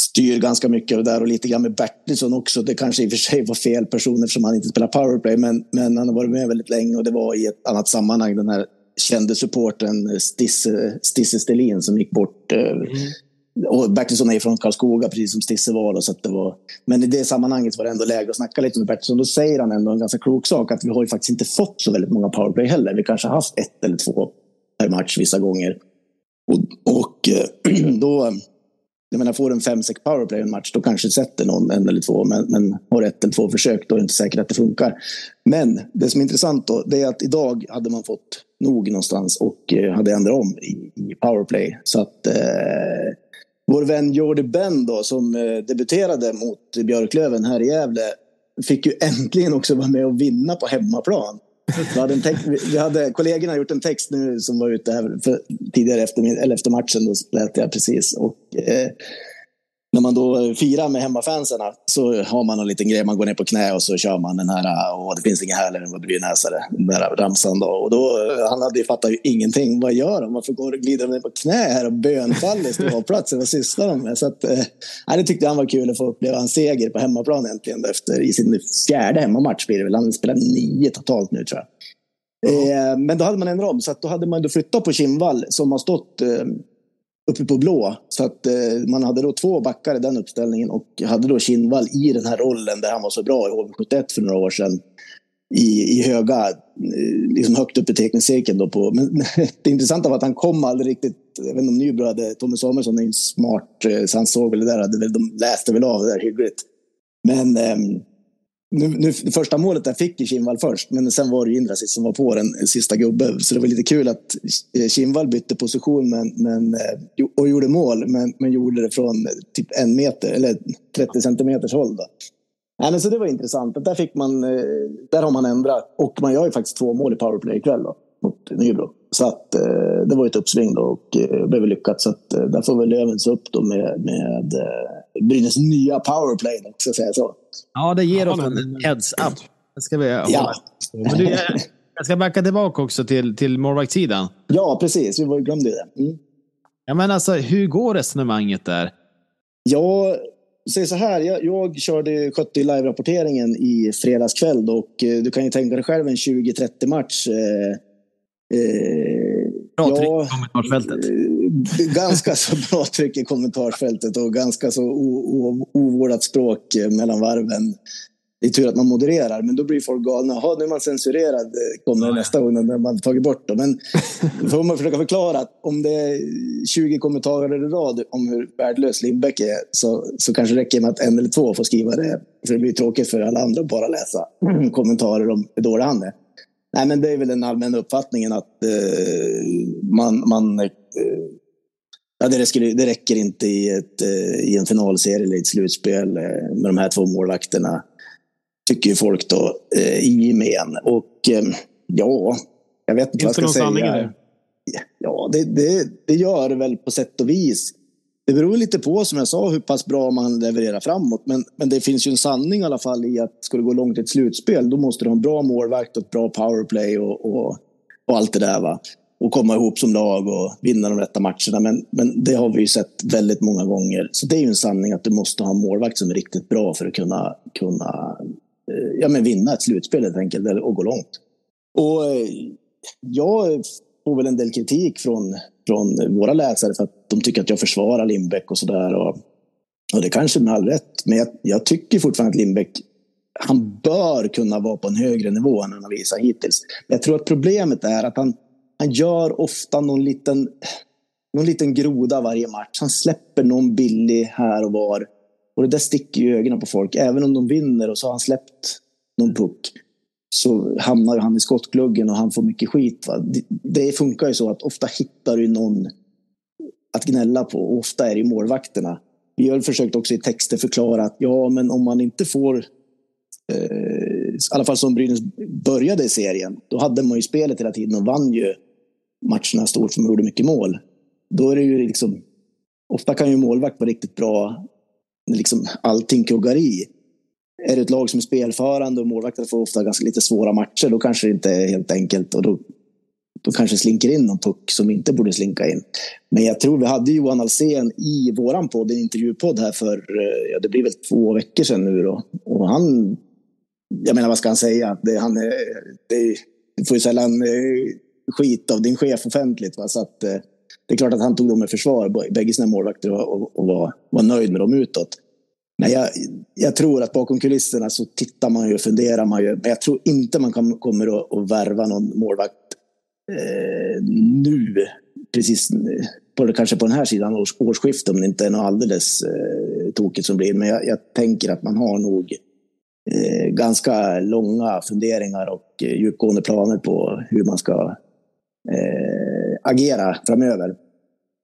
[SPEAKER 6] styr ganska mycket av det där och lite grann med Bertilsson också. Det kanske i och för sig var fel person eftersom han inte spelar powerplay, men, men han har varit med väldigt länge och det var i ett annat sammanhang den här kände supporten Stisse, Stisse Stelin som gick bort. Eh, mm. Och Bertilsson är från Karlskoga, precis som Stisse var. Då, så det var men i det sammanhanget var det ändå läge att snacka lite med Bertilsson. Då säger han ändå en ganska klok sak, att vi har ju faktiskt inte fått så väldigt många powerplay heller. Vi kanske har haft ett eller två per match vissa gånger. Och, och då, jag menar, får en fem sex powerplay i en match, då kanske sätter någon en eller två. Men, men har ett eller två försök, då är det inte säkert att det funkar. Men det som är intressant då, det är att idag hade man fått nog någonstans och eh, hade ändrat om i, i powerplay. Så att eh, vår vän Jordi Ben då, som eh, debuterade mot Björklöven här i Gävle fick ju äntligen också vara med och vinna på hemmaplan. Vi hade, en text, vi hade kollegorna gjort en text nu som var ute här för, tidigare efter, eller efter matchen. Då lät jag precis. Och, eh, när man då firar med hemmafanserna så har man en liten grej, man går ner på knä och så kör man den här Åh, det finns inget härligare än att bli näsare, den där ramsan då. Och då, han hade ju fattat ju ingenting, vad gör de? Varför går glider de ner på knä här och bönfaller i ståplatsen? Vad sysslar de med? Så att, eh, det tyckte han var kul att få uppleva en seger på hemmaplan äntligen efter, i sin fjärde hemmamatch blir det väl. Han har spelat nio totalt nu tror jag. Mm. men då hade man ändrat om, så att då hade man då flyttat på Kinnvall som har stått eh, uppe på blå. Så att eh, man hade då två backar i den uppställningen och hade då Kinnvall i den här rollen där han var så bra i HV71 för några år sedan. I, i höga, eh, liksom högt upp i teckningscirkeln. Då på, men det intressanta var att han kom aldrig riktigt, jag vet inte om Nybro hade, Tommy Samuelsson är ju smart, eh, så han såg väl det där, hade de läste väl av det där hyggligt. Men eh, nu, nu, första målet där fick ju Kinnvall först, men sen var det Indrasic som var på den sista gubben. Så det var lite kul att eh, Kinvall bytte position men, men, eh, och gjorde mål, men, men gjorde det från typ en meter, eller 30 centimeters håll. Då. Ja, men så det var intressant. Där, fick man, eh, där har man ändrat. Och man gör ju faktiskt två mål i powerplay ikväll då, mot Nybro. Så att det var ett uppsving då och det blev lyckat. Så att där får väl Löven upp då med, med Brynäs nya powerplay, ska jag säga så.
[SPEAKER 1] Ja, det ger
[SPEAKER 2] Ja,
[SPEAKER 1] oss
[SPEAKER 2] men-
[SPEAKER 1] en heads up. Det ska vi
[SPEAKER 6] Ja.
[SPEAKER 1] hålla. Men du, jag, ska backa tillbaka också till, till målvaktssidan.
[SPEAKER 6] ja, precis. Vi var- glömde det. Mm.
[SPEAKER 1] Ja, men alltså, hur går resonemanget där?
[SPEAKER 6] Jag säger så här, jag, jag körde, skötte live-rapporteringen i fredags kväll och eh, du kan ju tänka dig själv en 20-30 match. Eh, eh,
[SPEAKER 1] Bra
[SPEAKER 6] ja, ganska så bra tryck i kommentarsfältet och ganska så ovårdat språk eh, mellan varven. Det är tur att man modererar, men då blir folk galna. Jaha, nu är man censurerad, eh, kommer det nästa gång när man tagit bort det. Men då får man försöka förklara att om det är 20 kommentarer i rad om hur värdelös Lindbäck är så, så kanske det räcker med att en eller två får skriva det. För det blir tråkigt för alla andra att bara läsa kommentarer om hur dålig han är. Nej, men det är väl den allmänna uppfattningen att eh, man, man Ja, det, räcker, det räcker inte i, ett, eh, i en finalserie eller ett slutspel eh, med de här två målvakterna. Tycker ju folk då eh, i gemen. Och eh, ja, jag vet inte vad
[SPEAKER 2] Finns
[SPEAKER 6] jag
[SPEAKER 2] det
[SPEAKER 6] ska
[SPEAKER 2] någon sanning i
[SPEAKER 6] säga.
[SPEAKER 2] det?
[SPEAKER 6] Ja, det, det, det gör det väl på sätt och vis. Det beror lite på, som jag sa, hur pass bra man levererar framåt. Men, men det finns ju en sanning i alla fall i att ska det gå långt i ett slutspel, då måste du ha en bra målvakt och ett bra powerplay och, och, och allt det där. Va? Och komma ihop som lag och vinna de rätta matcherna. Men, men det har vi ju sett väldigt många gånger. Så det är ju en sanning att du måste ha en målvakt som är riktigt bra för att kunna, kunna eh, ja, men vinna ett slutspel helt enkelt, och gå långt. Och eh, jag får väl en del kritik från, från våra läsare för att de tycker att jag försvarar Lindbäck och sådär. Och, och det kanske med all rätt. Men jag, jag tycker fortfarande att Lindbäck, han bör kunna vara på en högre nivå än han har visat hittills. Men jag tror att problemet är att han, han gör ofta någon liten, någon liten groda varje match. Han släpper någon billig här och var. Och det där sticker ju i ögonen på folk. Även om de vinner och så har han släppt någon puck så hamnar ju han i skottgluggen och han får mycket skit. Va? Det, det funkar ju så att ofta hittar du någon att gnälla på. Och ofta är det ju målvakterna. Vi har försökt också i texter förklara att ja, men om man inte får eh, i alla fall som Brynäs började i serien, då hade man ju spelet hela tiden och vann ju matcherna stort för man gjorde mycket mål. Då är det ju liksom, ofta kan ju målvakt vara riktigt bra när liksom allting kuggar i. Är det ett lag som är spelförande och målvakten får ofta ganska lite svåra matcher, då kanske det inte är helt enkelt och då, då kanske det slinker in någon puck som inte borde slinka in. Men jag tror vi hade Johan Alsen i våran podd, en intervjupodd här för, eh, ja det blir väl två veckor sedan nu då. Och han, jag menar vad ska han säga? Det, han, eh, är- det, får ju sällan eh, skit av din chef offentligt. Va? Så att, eh, det är klart att han tog dem i försvar, bägge sina målvakter, och, och, och var, var nöjd med dem utåt. Men jag, jag tror att bakom kulisserna så tittar man ju och funderar man ju. Men jag tror inte man kan, kommer att, att värva någon målvakt eh, nu. Precis på, kanske på den här sidan års, årsskiftet om det inte är något alldeles eh, tokigt som blir. Men jag, jag tänker att man har nog eh, ganska långa funderingar och eh, djupgående planer på hur man ska agera framöver.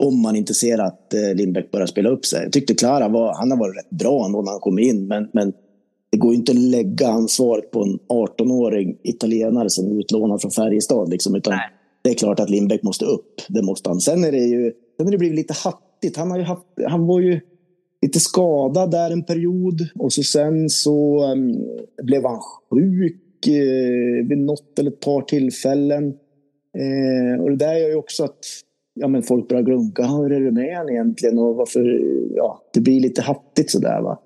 [SPEAKER 6] Om man inte ser att eh, Lindbäck börjar spela upp sig. Jag tyckte Klara var, han har varit rätt bra ändå när han kom in. Men, men det går ju inte att lägga ansvaret på en 18-årig italienare som är utlånad från Färjestad. Liksom, utan det är klart att Lindbäck måste upp. Det måste han. Sen är det ju sen har det blivit lite hattigt. Han, har ju haft, han var ju lite skadad där en period. Och så sen så um, blev han sjuk eh, vid något eller ett par tillfällen. Eh, och det där gör ju också att ja, men folk börjar glunka. Hur är det med han egentligen? Och varför, ja, det blir lite hattigt sådär. Va?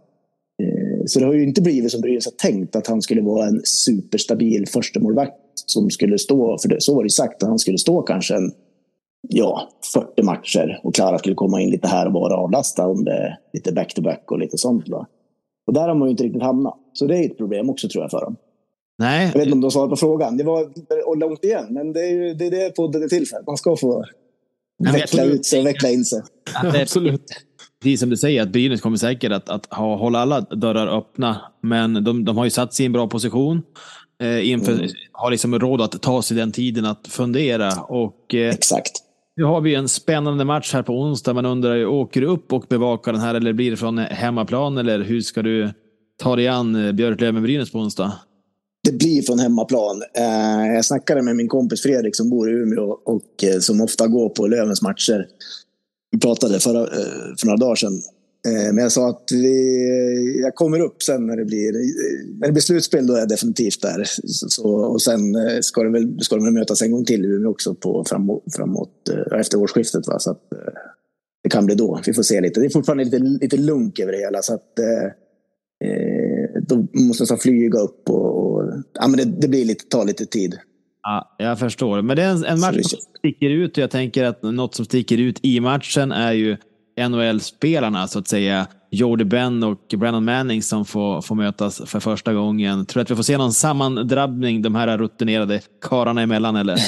[SPEAKER 6] Eh, Så det har ju inte blivit som Brynäs har tänkt att han skulle vara en superstabil förstemålvakt som skulle stå, för det, så var det sagt, att han skulle stå kanske en ja, 40 matcher och Klara skulle komma in lite här och var och avlasta om det är lite back-to-back och lite sånt. Va? Och där har man ju inte riktigt hamnat. Så det är ett problem också tror jag för dem.
[SPEAKER 1] Nej,
[SPEAKER 6] Jag vet inte om du har svarat på frågan. Det var och långt igen, men det är ju det är det podden är till för. Man ska få
[SPEAKER 1] men
[SPEAKER 6] veckla ut sig och veckla in sig.
[SPEAKER 2] Absolut.
[SPEAKER 1] Precis som du säger, att Brynäs kommer säkert att, att ha, hålla alla dörrar öppna. Men de, de har ju satt sig i en bra position. Eh, inför,
[SPEAKER 6] Mm.
[SPEAKER 1] Har liksom råd att ta sig den tiden att fundera. Och eh,
[SPEAKER 6] Exakt.
[SPEAKER 1] nu har vi en spännande match här på onsdag. Man undrar ju, åker du upp och bevakar den här eller blir det från hemmaplan? Eller hur ska du ta dig an eh, Björklöven-Brynäs på onsdag?
[SPEAKER 6] Det blir från hemmaplan. Eh, jag snackade med min kompis Fredrik som bor i Umeå och eh, som ofta går på Lövens matcher. Vi pratade förra, eh, för några dagar sedan. Eh, men jag sa att vi, jag kommer upp sen när det blir, eh, när det blir slutspel. Då är jag definitivt där. Så, och sen eh, ska det väl, ska de väl mötas en gång till i Umeå också på, framåt, framåt, eh, efter årsskiftet. Va? Så att, eh, det kan bli då. Vi får se lite. Det är fortfarande lite, lite lunk över det hela. Så att, eh, eh, då måste jag flyga upp och, och ja, men det, det, blir lite, tar lite tid.
[SPEAKER 1] Ja, jag förstår. Men det är en, en match som sticker ut och jag tänker att något som sticker ut i matchen är ju NHL-spelarna så att säga. Jordy Ben och Brandon Manning som får, får mötas för första gången. Tror du att vi får se någon sammandrabbning de här rutinerade karlarna emellan eller?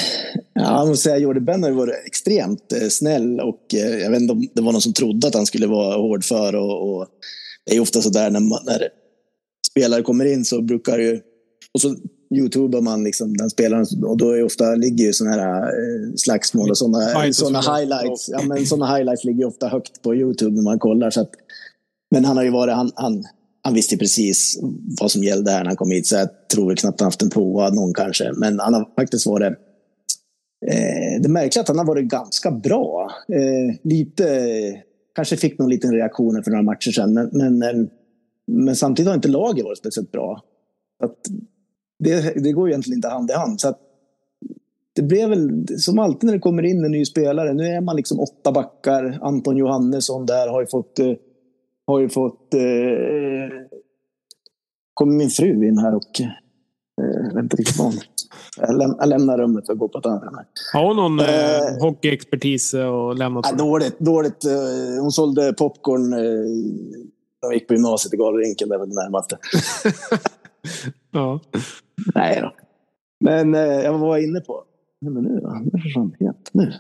[SPEAKER 6] Ja, jag måste säga Jordy Ben har varit extremt eh, snäll och eh, jag vet inte om det var någon som trodde att han skulle vara hård för och, och det är ofta så där när, man, när spelare kommer in så brukar ju och så youtubar man liksom den spelaren och då är ofta ligger ju sådana här eh, slagsmål och sådana såna highlights. Ja, men såna highlights ligger ofta högt på Youtube när man kollar. Så att, men han har ju varit, han, han, han visste precis vad som gällde här när han kom hit. Så jag tror väl knappt han haft en på någon kanske. Men han har faktiskt varit eh, det märkliga att han har varit ganska bra. Eh, lite, kanske fick någon liten reaktion för några matcher sedan. Men, men, eh, men samtidigt har inte laget varit speciellt bra. Att det, det går egentligen inte hand i hand. Så det blev väl som alltid när det kommer in en ny spelare. Nu är man liksom åtta backar. Anton Johannesson där har ju fått... Eh, har ju fått... Eh, kommer min fru in här och... Eh, vänta riktigt jag, läm jag lämnar rummet och går på ett annat.
[SPEAKER 2] Har hon någon eh, eh hockeyexpertis att lämna?
[SPEAKER 6] Äh, dåligt. dåligt. Eh, hon sålde popcorn vi gick på gymnasiet i Galrinken. Det var det närmaste.
[SPEAKER 2] ja.
[SPEAKER 6] Nej då. Men eh, jag var inne på... Men nu då? Nu försvann helt. Nu.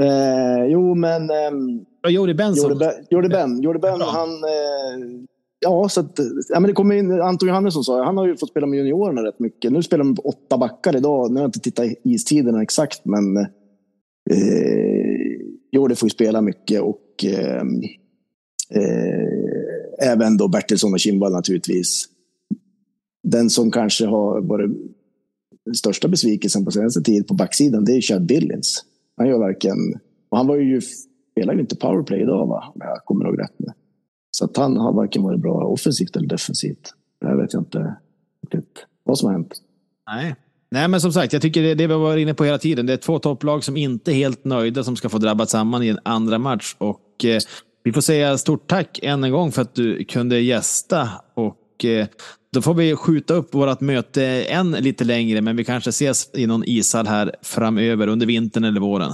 [SPEAKER 6] Eh, jo, men... Eh,
[SPEAKER 1] Jordy Benson.
[SPEAKER 6] Jordy Ben. Jordy Ben, han... Eh, ja, så att, ja, men det kommer in, Anton Johannesson sa han har ju fått spela med juniorerna rätt mycket. Nu spelar de åtta backar idag. Nu har jag inte tittat istiderna exakt, men eh, Jordy får ju spela mycket och eh, eh, även då Bertilsson och Kimball naturligtvis den som kanske har varit den största besvikelsen på senaste tid på backsidan, det är Chad Billings. Han gör varken... Och han var ju, spelar ju inte powerplay idag, va? om jag kommer ihåg rätt. Nu. Så att han har varken varit bra offensivt eller defensivt. Det vet jag inte riktigt vad som har hänt.
[SPEAKER 1] Nej. Nej, men som sagt, jag tycker det, det vi var inne på hela tiden. Det är två topplag som inte är helt nöjda som ska få drabbat samman i en andra match. Och eh, vi får säga stort tack än en gång för att du kunde gästa. Och eh, då får vi skjuta upp vårt möte än lite längre, men vi kanske ses i någon ishall här framöver under vintern eller våren.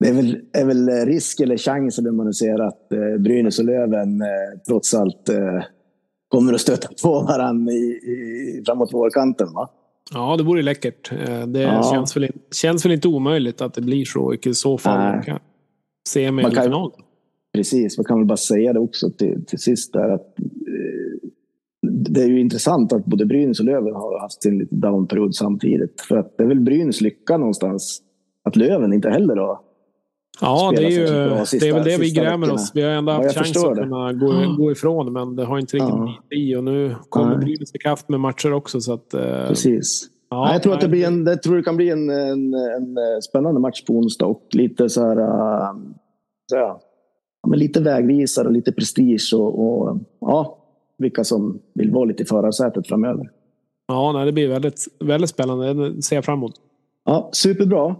[SPEAKER 6] Det är väl, är väl risk eller chans, eller man ser att eh, Brynäs och Löven eh, trots allt kommer att stöta på varandra i, i, framåt vårkanten, va?
[SPEAKER 2] Ja, det vore läckert. Det ja. känns, väl, känns väl inte omöjligt att det blir så. I så fall man kan se med i final.
[SPEAKER 6] Precis, man kan väl bara säga det också till, till sist där att det är ju intressant att både Brynäs och Löven har haft sin lite downperiod samtidigt. För att det är väl Brynäs lycka någonstans att Löven inte heller har
[SPEAKER 2] Ja, det är, ju, det är väl det vi grämer oss. Vi har ändå haft ja, chans att kunna gå, mm. gå ifrån, men det har inte riktigt ja. blivit i. Och nu kommer Brynäs ikapp med matcher också. Så att, eh,
[SPEAKER 6] Precis. Ja, jag, tror att det, blir en, jag tror det kan bli en, en, en spännande match på onsdag och lite så här... Uh, så här men lite vägvisare och lite prestige och, och ja, vilka som vill vara lite i förarsätet framöver.
[SPEAKER 2] Ja, nej, det blir väldigt, väldigt spännande. Det ser jag fram emot.
[SPEAKER 6] Ja, superbra.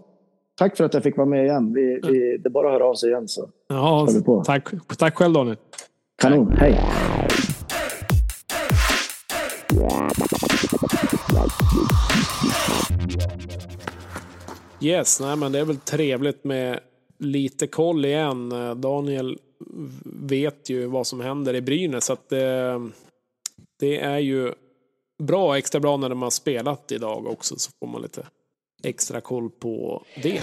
[SPEAKER 6] Tack för att jag fick vara med igen. Vi, vi, det är bara att höra av sig igen så
[SPEAKER 2] ja, Tack, tack själv Daniel.
[SPEAKER 6] Kanon, hej.
[SPEAKER 2] Yes, nej, men det är väl trevligt med lite koll igen. Eh, Daniel vet ju vad som händer i Brynäs. Så att det, det är ju bra, extra bra när de har spelat idag också. Så får man lite extra koll på det.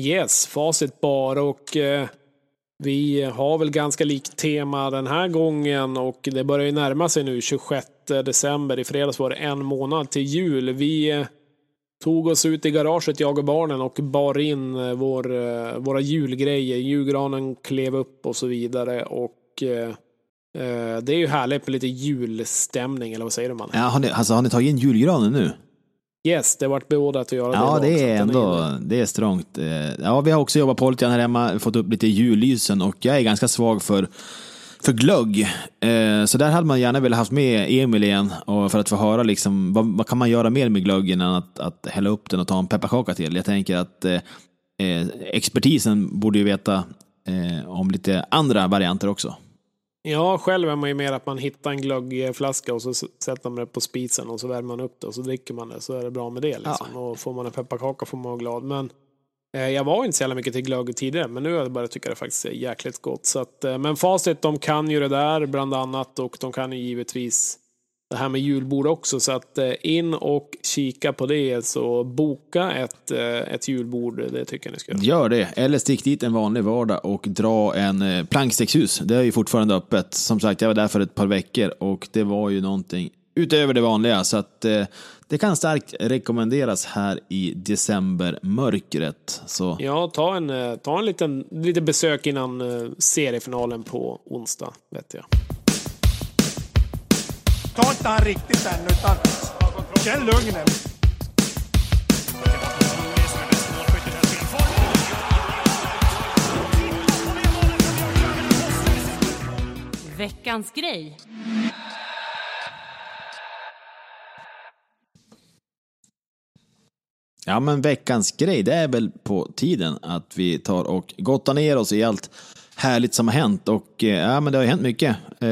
[SPEAKER 2] Yes, facit bara och eh, vi har väl ganska likt tema den här gången och det börjar ju närma sig nu 26 december. I fredags var det en månad till jul. Vi eh, tog oss ut i garaget, jag och barnen, och bar in eh, vår, eh, våra julgrejer. Julgranen klev upp och så vidare. Och eh, det är ju härligt med lite julstämning, eller vad säger man?
[SPEAKER 1] Ja, har, ni, alltså, har ni tagit in julgranen nu?
[SPEAKER 2] Yes, det vart beordrat att göra det.
[SPEAKER 1] Ja, det är ändå det är strångt. Eh, Ja, vi har också jobbat på lite här hemma, fått upp lite jullysen och jag är ganska svag för, för glögg. Eh, Så där hade man gärna velat haft med Emil igen och för att få höra liksom, vad, vad kan man göra mer med glöggen än att, att hälla upp den och ta en pepparkaka till. Jag tänker att eh, eh, expertisen borde ju veta eh, om lite andra varianter också.
[SPEAKER 2] Ja, själv är man ju mer att man hittar en glöggflaska och så sätter man det på spisen och så värmer man upp det och så dricker man det så är det bra med det. Liksom. Och får man en pepparkaka får man vara glad. Men eh, jag var inte så jävla mycket till glögg tidigare, men nu har jag börjat tycka det faktiskt är jäkligt gott. Så att, eh, men facit, de kan ju det där bland annat och de kan ju givetvis det här med julbord också. Så att eh, in och kika på det. Så boka ett, eh, ett julbord, det tycker jag ni ska göra.
[SPEAKER 1] Gör det, eller stick dit en vanlig vardag och dra en eh, plankstickshus. Det är ju fortfarande öppet. Som sagt, jag var där för ett par veckor och det var ju någonting utöver det vanliga. Så att det kan starkt rekommenderas här i decembermörkret. Så
[SPEAKER 2] Ja, ta en, ta en liten lite besök innan seriefinalen på onsdag, vet jag.
[SPEAKER 7] Ta inte han riktigt än, utan känn lugnet.
[SPEAKER 8] Veckans grej.
[SPEAKER 1] Ja, men veckans grej, det är väl på tiden att vi tar och gottar ner oss i allt härligt som har hänt. Och eh, ja, men det har ju hänt mycket. Eh,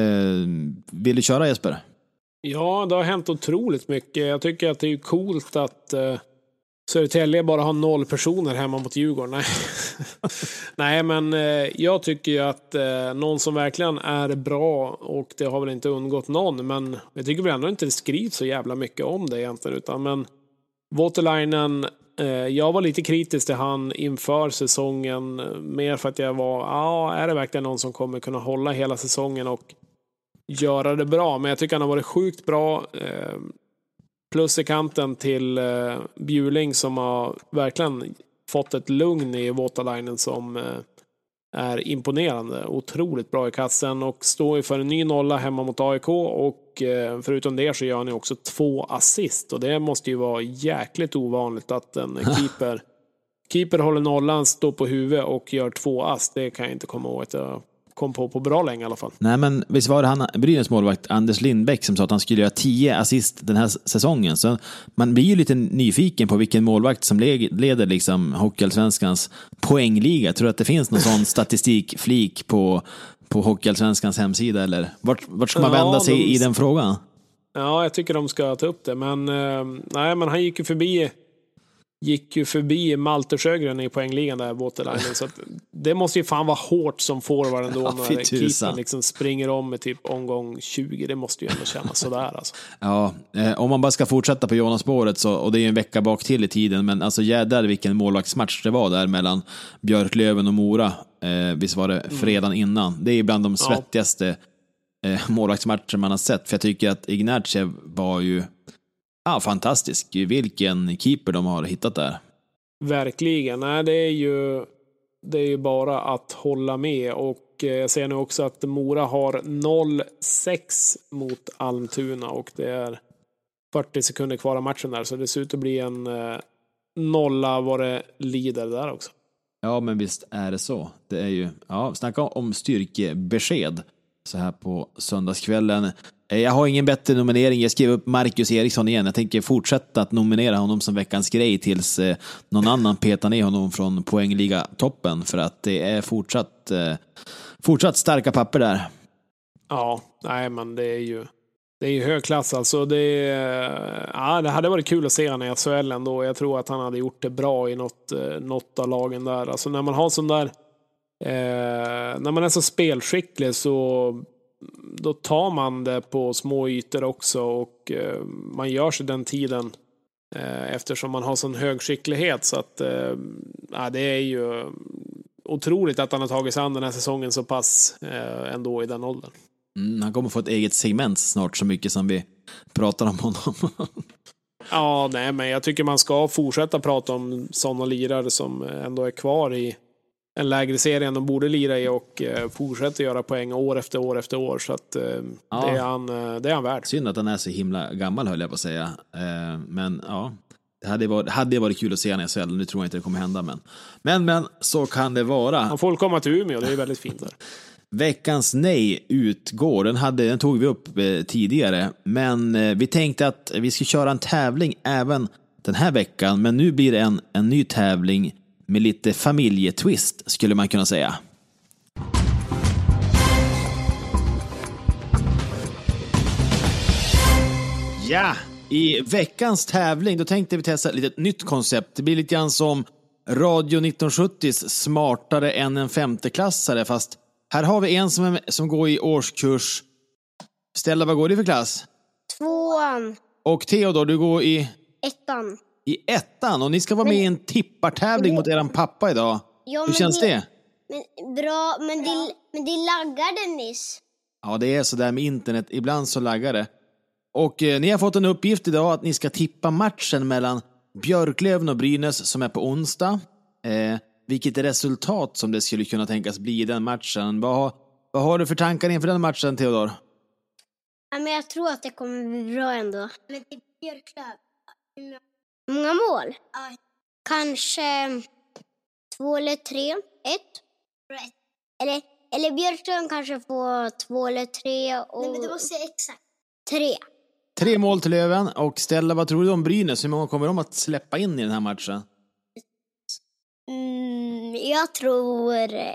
[SPEAKER 1] vill du köra Jesper?
[SPEAKER 2] Ja, det har hänt otroligt mycket. Jag tycker att det är coolt att eh, Södertälje bara har noll personer hemma mot Djurgården. Nej, Nej men eh, jag tycker ju att eh, någon som verkligen är bra, och det har väl inte undgått någon, men jag tycker väl ändå inte det skrivs så jävla mycket om det egentligen, utan men Waterlinen, eh, jag var lite kritisk till han inför säsongen, eh, mer för att jag var, ja, är det verkligen någon som kommer kunna hålla hela säsongen och göra det bra, men jag tycker han har varit sjukt bra. Eh, plus i kanten till eh, Bjuling som har verkligen fått ett lugn i Waterlinen som eh, är imponerande. Otroligt bra i kassen och står ju för en ny nolla hemma mot AIK och förutom det så gör han ju också två assist och det måste ju vara jäkligt ovanligt att en keeper Keeper håller nollan, står på huvudet och gör två ass. Det kan jag inte komma ihåg att jag kom på på bra länge i alla fall.
[SPEAKER 1] Nej, men visst var det han, Brynäs målvakt Anders Lindbäck som sa att han skulle göra 10 assist den här säsongen. Så man blir ju lite nyfiken på vilken målvakt som le- leder liksom Hockeyallsvenskans poängliga. Jag tror att det finns någon sån statistikflik på, på Hockeyallsvenskans hemsida eller vart, vart ska man
[SPEAKER 2] Ja,
[SPEAKER 1] vända sig
[SPEAKER 2] de-
[SPEAKER 1] i den frågan?
[SPEAKER 2] Ja, jag tycker de ska ta upp det, men eh, nej, men han gick ju förbi gick ju förbi Malte Sjögren i poängligan där, Waterlinen. Så det måste ju fan vara hårt som forward ändå
[SPEAKER 1] Ja,
[SPEAKER 2] när keepern liksom springer om med typ omgång 20. Det måste ju ändå kännas sådär alltså.
[SPEAKER 1] Ja, eh, om man bara ska fortsätta på Jonas-spåret så, och det är ju en vecka bak till i tiden, men alltså jädrar vilken målvaktsmatch det var där mellan Björklöven och Mora. Eh, visst var det fredagen innan? Det är bland de svettigaste eh, målvaktsmatcher man har sett, för jag tycker att Ignatjev var ju ja, fantastisk. Vilken keeper de har hittat där.
[SPEAKER 2] Verkligen. Nej, det är ju, det är ju bara att hålla med. Och eh, jag ser nu också att Mora har 0-6 mot Almtuna och det är 40 sekunder kvar av matchen där. Så det ser ut att bli en eh, nolla vad det lider där också.
[SPEAKER 1] Ja, men visst är det så. Det är ju, ja, snacka om styrkebesked så här på söndagskvällen. Eh, jag har ingen bättre nominering. Jag skrev upp Marcus Eriksson igen. Jag tänker fortsätta att nominera honom som veckans grej tills eh, någon annan petar ner honom från poängliga-toppen. För att det är fortsatt, eh, fortsatt starka papper där.
[SPEAKER 2] Ja, nej men det är ju det är ju hög klass alltså. Det, är- ja, det hade varit kul att se honom i SHL ändå. Jag tror att han hade gjort det bra i något, något av lagen där. Alltså när man har sån där, eh, när man är så spelskicklig så då tar man det på små ytor också och eh, man gör sig den tiden eh, eftersom man har sån hög skicklighet. Så att eh, ja, det är ju otroligt att han har tagit sig an den här säsongen så pass eh, ändå i den åldern.
[SPEAKER 1] Mm, han kommer få ett eget segment snart så mycket som vi pratar om honom.
[SPEAKER 2] Ja, nej, men jag tycker man ska fortsätta prata om sådana lirare som ändå är kvar i en lägre serie än de borde lira i och eh, fortsätter göra poäng år efter år efter år. Så att, eh,
[SPEAKER 1] Ja.
[SPEAKER 2] det, är han, eh, det är han värd.
[SPEAKER 1] Synd att han är så himla gammal höll jag på att säga. Men ja, det hade varit, hade varit kul att se honom i SHL. Nu tror jag inte det kommer hända, men, men, men så kan det vara.
[SPEAKER 2] Han får komma till Umeå, det är väldigt fint där.
[SPEAKER 1] Veckans nej utgår. Den, hade, den tog vi upp tidigare, men vi tänkte att vi ska köra en tävling även den här veckan. Men nu blir det en, en ny tävling med lite familjetwist, skulle man kunna säga. Ja, i veckans tävling då tänkte vi testa ett litet nytt koncept. Det blir lite grann som Radio 1970s smartare än en femteklassare fast här har vi en som, som går i årskurs... Stella, vad går du för klass?
[SPEAKER 9] Tvåan,
[SPEAKER 1] Och Theodor, du går i,
[SPEAKER 9] ettan.
[SPEAKER 1] I ettan och ni ska vara med i en tippartävling mot eran pappa idag.
[SPEAKER 9] Ja,
[SPEAKER 1] Hur
[SPEAKER 9] men
[SPEAKER 1] känns det?
[SPEAKER 9] Men, bra, men det, men det laggade nyss.
[SPEAKER 1] Ja, det är så där med internet. Ibland så laggar det. Och eh, ni har fått en uppgift idag att ni ska tippa matchen mellan Björklöven och Brynäs som är på onsdag. Eh, vilket resultat som det skulle kunna tänkas bli i den matchen. Vad har, vad har du för tankar inför den matchen, Theodor?
[SPEAKER 9] Ja, men jag tror att det kommer bli bra ändå. Men det Björklöv. Många mål? Kanske två eller tre. Ett. Eller, eller Björklöven kanske får två eller tre. Och... Nej, men du måste säga exakt. Tre.
[SPEAKER 1] Tre mål till Löven. Och Stella, vad tror du om Brynäs? Hur många kommer de att släppa in i den här matchen?
[SPEAKER 9] Mm, jag tror eh,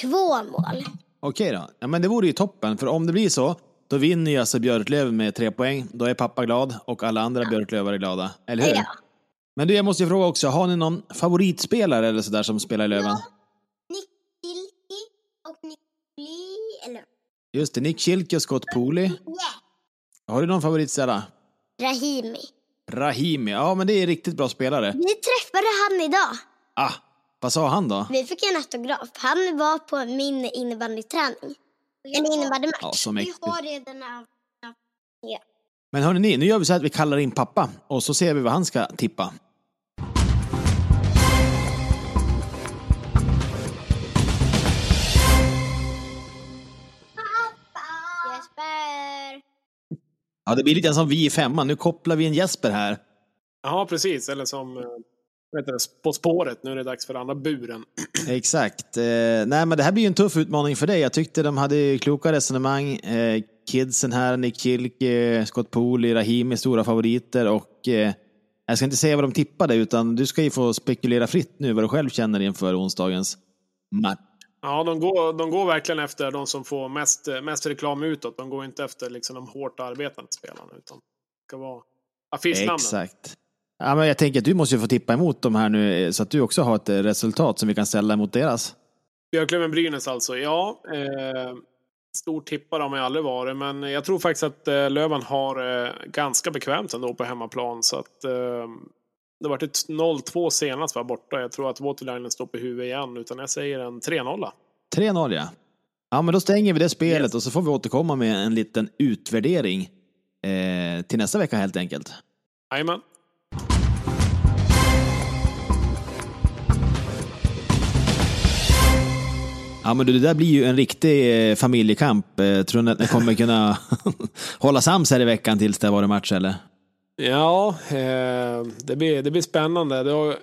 [SPEAKER 9] två mål.
[SPEAKER 1] Okej då. Ja, men det vore ju toppen. För om det blir så, då vinner ju alltså Björklöven med tre poäng. Då är pappa glad och alla andra Björklövare glada. Eller hur?
[SPEAKER 9] Ja.
[SPEAKER 1] Men du, jag måste ju fråga också, har ni någon favoritspelare eller sådär som spelar i Löven?
[SPEAKER 9] Nick Kilki och Nick Lee, eller
[SPEAKER 1] Just det, Nick Schilke och Scott Pooley. Har du någon favorit Stella?
[SPEAKER 9] Rahimi.
[SPEAKER 1] Rahimi, ja men det är riktigt bra spelare.
[SPEAKER 9] Vi träffade han idag.
[SPEAKER 1] Ah, vad sa han då?
[SPEAKER 9] Vi fick en autograf. Han var på min innebandyträning. En innebandymatch.
[SPEAKER 1] Ja, mäktigt.
[SPEAKER 9] Vi har redan en ja.
[SPEAKER 1] Men hörni, ni, nu gör vi så att vi kallar in pappa och så ser vi vad han ska tippa.
[SPEAKER 9] Jesper.
[SPEAKER 1] Ja, det blir lite som vi i femman. Nu kopplar vi in Jesper här.
[SPEAKER 2] Ja, precis. Eller som eh, det, På spåret. Nu är det dags för andra buren.
[SPEAKER 1] Exakt. Eh, nej, men det här blir ju en tuff utmaning för dig. Jag tyckte de hade kloka resonemang. Eh, kidsen här, Nick Kilke, Scott Pooley, Rahimi, stora favoriter och eh, jag ska inte säga vad de tippade utan du ska ju få spekulera fritt nu vad du själv känner inför onsdagens match.
[SPEAKER 2] Ja, de går, de går verkligen efter de som får mest, mest reklam utåt. De går inte efter liksom, de hårt arbetande spelarna. Utan det ska vara affischnamnen.
[SPEAKER 1] Exakt. Ja, men jag tänker att du måste ju få tippa emot de här nu så att du också har ett resultat som vi kan ställa emot deras.
[SPEAKER 2] Björklöven-Brynäs alltså. Ja, eh, stor tippare har man ju aldrig varit. Men jag tror faktiskt att eh, Löven har eh, ganska bekvämt ändå på hemmaplan. Så att eh, det var ett 0-2 senast var borta. Jag tror att Waterlinen står på huvudet igen. Utan jag säger en 3-0.
[SPEAKER 1] 3-0 ja. Ja, men då stänger vi det spelet och så får vi återkomma med en liten utvärdering eh, till nästa vecka helt enkelt.
[SPEAKER 2] Jajamän.
[SPEAKER 1] Ja, men det där blir ju en riktig eh, familjekamp. Eh, tror ni att ni kommer kunna hålla sams här i veckan tills det har varit match eller?
[SPEAKER 2] Ja, eh, det, blir, det blir spännande.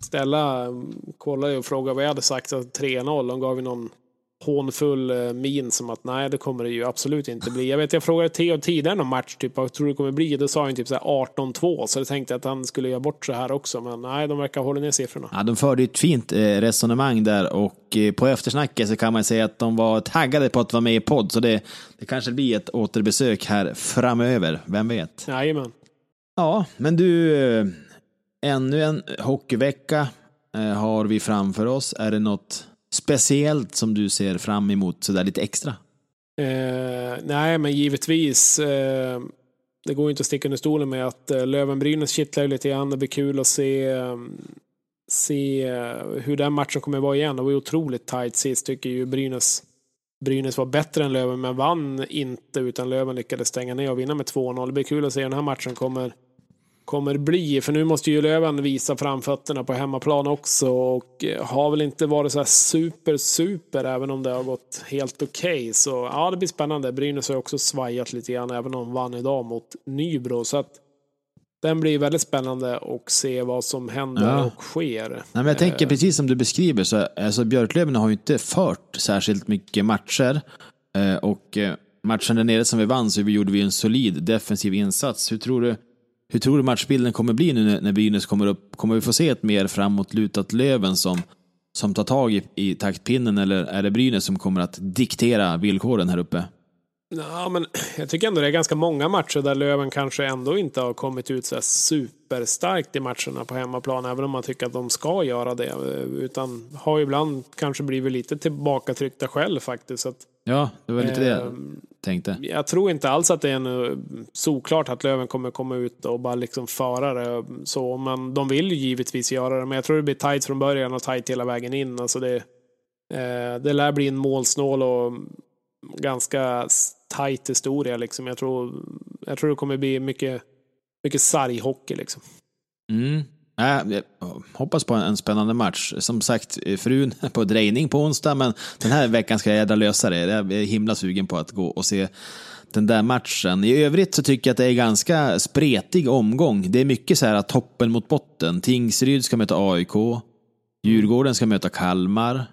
[SPEAKER 2] Stella mm, kollade och frågade vad jag hade sagt. 3-0. De gav ju någon hånfull eh, min som att nej, det kommer det ju absolut inte bli. Jag vet, jag frågade Theo tidigare någon match, typ, vad tror du det kommer bli? Då sa han typ så här 18-2, så jag tänkte att han skulle göra bort så här också. Men nej, de verkar hålla ner siffrorna.
[SPEAKER 1] Ja, de förde ett fint eh, resonemang där och eh, på eftersnacket så kan man säga att de var taggade på att vara med i podd. Så det, det kanske blir ett återbesök här framöver, vem vet?
[SPEAKER 2] Jajamän.
[SPEAKER 1] Ja, men du, ännu en hockeyvecka har vi framför oss. Är det något speciellt som du ser fram emot sådär lite extra?
[SPEAKER 2] Eh, nej, men givetvis. Eh, det går ju inte att sticka under stolen med att eh, Löven-Brynäs kittlar ju lite grann. Det blir kul att se, eh, se eh, hur den matchen kommer att vara igen. Det var ju otroligt tight sist, tycker ju Brynäs. Brynäs var bättre än Löven, men vann inte, utan Löven lyckades stänga ner och vinna med 2-0. Det blir kul att se hur den här matchen kommer, kommer bli. För nu måste ju Löven visa framfötterna på hemmaplan också och eh, har väl inte varit så här super, super även om det har gått helt okej. Okay. Så ja, det blir spännande. Brynäs har också svajat lite grann även om de vann idag mot Nybro. Så att den blir väldigt spännande och se vad som händer ja. och sker. Nej,
[SPEAKER 1] men jag tänker precis som du beskriver så alltså Björklöven har ju inte fört särskilt mycket matcher eh, och eh, matchen där nere som vi vann så gjorde vi en solid defensiv insats. Hur tror du hur tror du matchbilden kommer bli nu när Brynäs kommer upp? Kommer vi få se ett mer framåtlutat Löven som, som tar tag i, i taktpinnen eller är det Brynäs som kommer att diktera villkoren här uppe?
[SPEAKER 2] Ja, men jag tycker ändå det är ganska många matcher där Löven kanske ändå inte har kommit ut så superstarkt i matcherna på hemmaplan, även om man tycker att de ska göra det. Utan har ibland kanske blivit lite tillbakatryckta själv faktiskt. Att,
[SPEAKER 1] ja, det var lite eh, det ehm, tänkte.
[SPEAKER 2] Jag tror inte alls att det är en, såklart att Löven kommer komma ut och bara liksom föra det så, men de vill ju givetvis göra det. Men jag tror det blir tight från början och tight hela vägen in. Alltså det, eh, det lär bli en målsnål och ganska tight historia. Liksom. Jag, tror, jag tror det kommer bli mycket, mycket sarghockey. Liksom.
[SPEAKER 1] Mm. Jag hoppas på en spännande match. Som sagt, frun på drejning på onsdag, men den här veckan ska jag jädra lösa det. Jag är himla sugen på att gå och se den där matchen. I övrigt så tycker jag att det är ganska spretig omgång. Det är mycket så här att toppen mot botten. Tingsryd ska möta AIK. Djurgården ska möta Kalmar.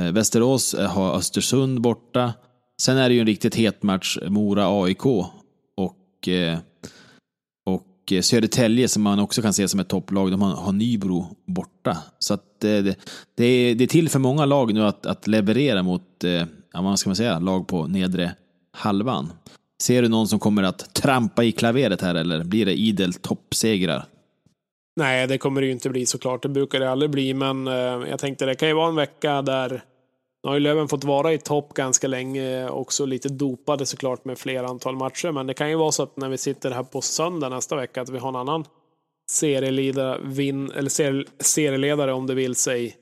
[SPEAKER 1] Eh, Västerås eh, har Östersund borta. Sen är det ju en riktigt het match, Mora-AIK. Och, eh, och eh, Södertälje som man också kan se som ett topplag, de har, Nybro borta. Så att eh, det, det, är, det är till för många lag nu att, att leverera mot, eh, ja, vad ska man säga, lag på nedre halvan. Ser du någon som kommer att trampa i klaveret här eller blir det idel toppsegrar?
[SPEAKER 2] Nej, det kommer det ju inte bli såklart. Det brukar det aldrig bli, men jag tänkte det kan ju vara en vecka där nu har ju Löven fått vara i topp ganska länge, också lite dopade såklart med fler antal matcher. Men det kan ju vara så att när vi sitter här på söndag nästa vecka att vi har en annan serieledare, vin, eller serieledare om det vill sig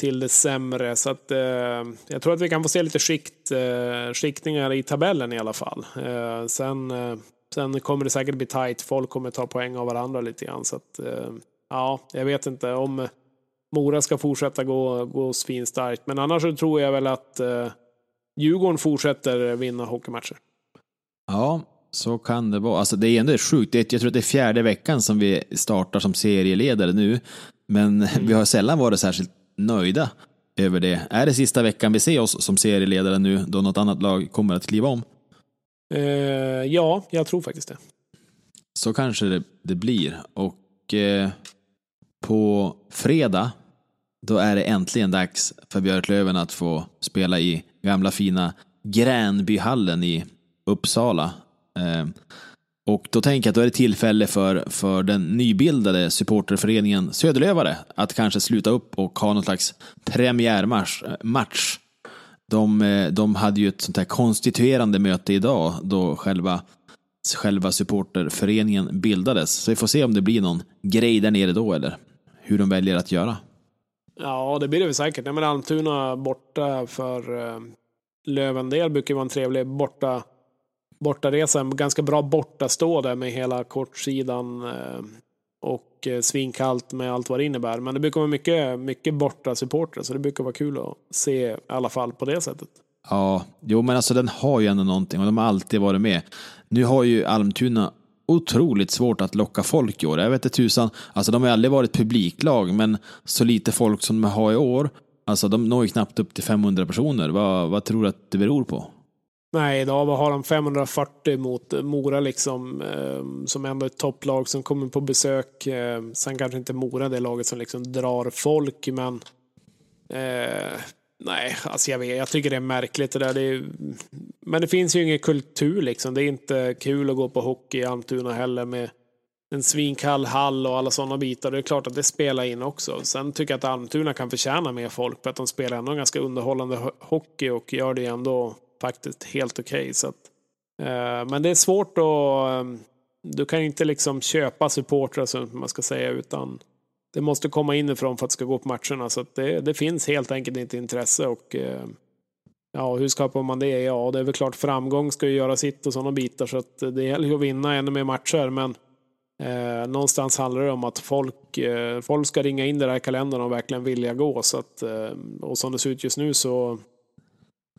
[SPEAKER 2] till det sämre. Så att, eh, jag tror att vi kan få se lite skikt, eh, skiktningar i tabellen i alla fall. Eh, sen, eh, sen kommer det säkert bli tight. Folk kommer ta poäng av varandra lite grann. Så att, eh, ja, jag vet inte om Mora ska fortsätta gå, gå svinstarkt. Men annars så tror jag väl att eh, Djurgården fortsätter vinna hockeymatcher.
[SPEAKER 1] Ja, så kan det vara. Alltså det är ändå sjukt. Jag tror att det är fjärde veckan som vi startar som serieledare nu. Men mm. vi har sällan varit särskilt nöjda över det. Är det sista veckan vi ser oss som serieledare nu då något annat lag kommer att kliva om?
[SPEAKER 2] Eh, ja, jag tror faktiskt det.
[SPEAKER 1] Så kanske det, det blir. Och eh, på fredag då är det äntligen dags för Björklöven att få spela i gamla fina Gränbyhallen i Uppsala. Eh, och då tänker jag att då är det tillfälle för, för den nybildade supporterföreningen Söderlövare att kanske sluta upp och ha någon slags premiärmatch. Match. De, eh, de hade ju ett sånt här konstituerande möte idag då själva, själva supporterföreningen bildades. Så vi får se om det blir någon grej där nere då eller hur de väljer att göra.
[SPEAKER 2] Ja, det blir det väl säkert. Nej, men Almtuna borta för eh, Lövendel brukar vara en trevlig borta, bortaresa. En ganska bra bortastå där med hela kortsidan eh, och eh, svinkallt med allt vad det innebär. Men det brukar vara mycket, mycket borta supporter så det brukar vara kul att se i alla fall på det sättet.
[SPEAKER 1] Ja, jo men alltså den har ju ändå någonting och de har alltid varit med. Nu har ju Almtuna otroligt svårt att locka folk i år. Jag vet inte tusan, alltså de har aldrig varit publiklag, men så lite folk som de har i år, alltså de når ju knappt upp till 500 personer. Vad, vad tror du att det beror på?
[SPEAKER 2] Nej, idag har de 540 mot Mora liksom, eh, som ändå är ett topplag som kommer på besök. Eh, sen kanske inte Mora det laget som liksom drar folk, men eh, nej, alltså jag vet, jag tycker det är märkligt det där. Det är, men det finns ju ingen kultur liksom. Det är inte kul att gå på hockey i Almtuna heller med en svinkall hall och alla sådana bitar. Det är klart att det spelar in också. Sen tycker jag att Almtuna kan förtjäna mer folk för att de spelar ändå ganska underhållande hockey och gör det ändå faktiskt helt okej. Okay, eh, men det är svårt att... Eh, du kan ju inte liksom köpa supportrar som man ska säga utan det måste komma inifrån för att det ska gå på matcherna. Så det, det, finns helt enkelt inte intresse och eh, Ja, hur skapar man det? Ja, det är väl klart framgång ska ju göra sitt och sådana bitar så att det gäller ju att vinna ännu mer matcher. Men Eh, någonstans handlar det om att folk, eh, folk ska ringa in det där i kalendern och verkligen vilja gå. Så att, eh, och som det ser ut just nu så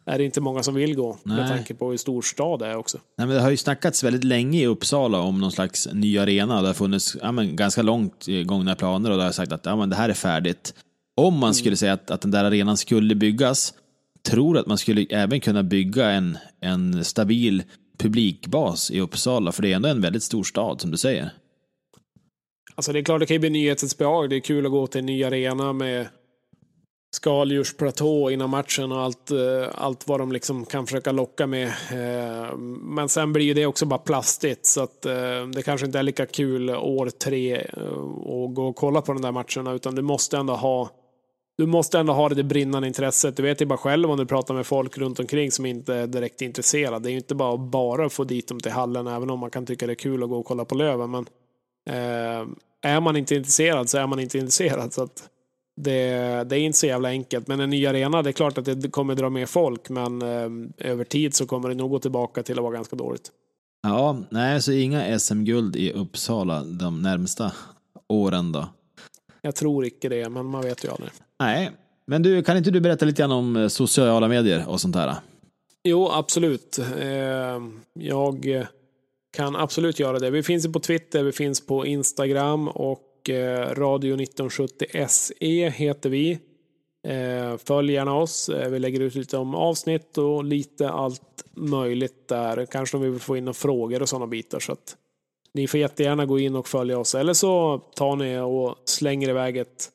[SPEAKER 2] är det inte många som vill gå
[SPEAKER 1] Nej.
[SPEAKER 2] med tanke på hur stor stad det är också.
[SPEAKER 1] Nej, men det har ju snackats väldigt länge i Uppsala om någon slags ny arena. Det har funnits ja, men, ganska långt eh, gångna planer och det har sagt att ja, men det här är färdigt. Om man skulle säga att, att den där arenan skulle byggas, tror att man skulle även kunna bygga en, en stabil publikbas i Uppsala, för det är ändå en väldigt stor stad som du säger.
[SPEAKER 2] Alltså det är klart det kan ju bli nyhetens behag. Det är kul att gå till en ny arena med skaldjursplatå innan matchen och allt, eh, allt vad de liksom kan försöka locka med. Eh, men sen blir ju det också bara plastigt så att eh, det kanske inte är lika kul år tre att gå och kolla på de där matcherna utan du måste ändå ha du måste ändå ha det, det brinnande intresset. Du vet ju bara själv om du pratar med folk runt omkring som inte är direkt intresserade. Det är ju inte bara att bara få dit dem till hallen, även om man kan tycka det är kul att gå och kolla på Löven. Men eh, är man inte intresserad så är man inte intresserad. Så att det, det är inte så jävla enkelt. Men en ny arena, det är klart att det kommer dra mer folk, men eh, över tid så kommer det nog gå tillbaka till att vara ganska dåligt.
[SPEAKER 1] Ja, nej, så inga SM-guld i Uppsala de närmsta åren då.
[SPEAKER 2] Jag tror inte det, men man vet ju aldrig.
[SPEAKER 1] Nej, men du, kan inte du berätta lite grann om eh, sociala medier och sånt där?
[SPEAKER 2] Jo, absolut. Eh, jag kan absolut göra det. Vi finns ju på Twitter, vi finns på Instagram och och eh, Radio 1970 SE heter vi. Eh, följ gärna oss. Eh, vi lägger ut lite om avsnitt och lite allt möjligt där. Kanske om vi vill få in några frågor och sådana bitar. Så att ni får jättegärna gå in och följa oss. Eller så tar ni och slänger iväg ett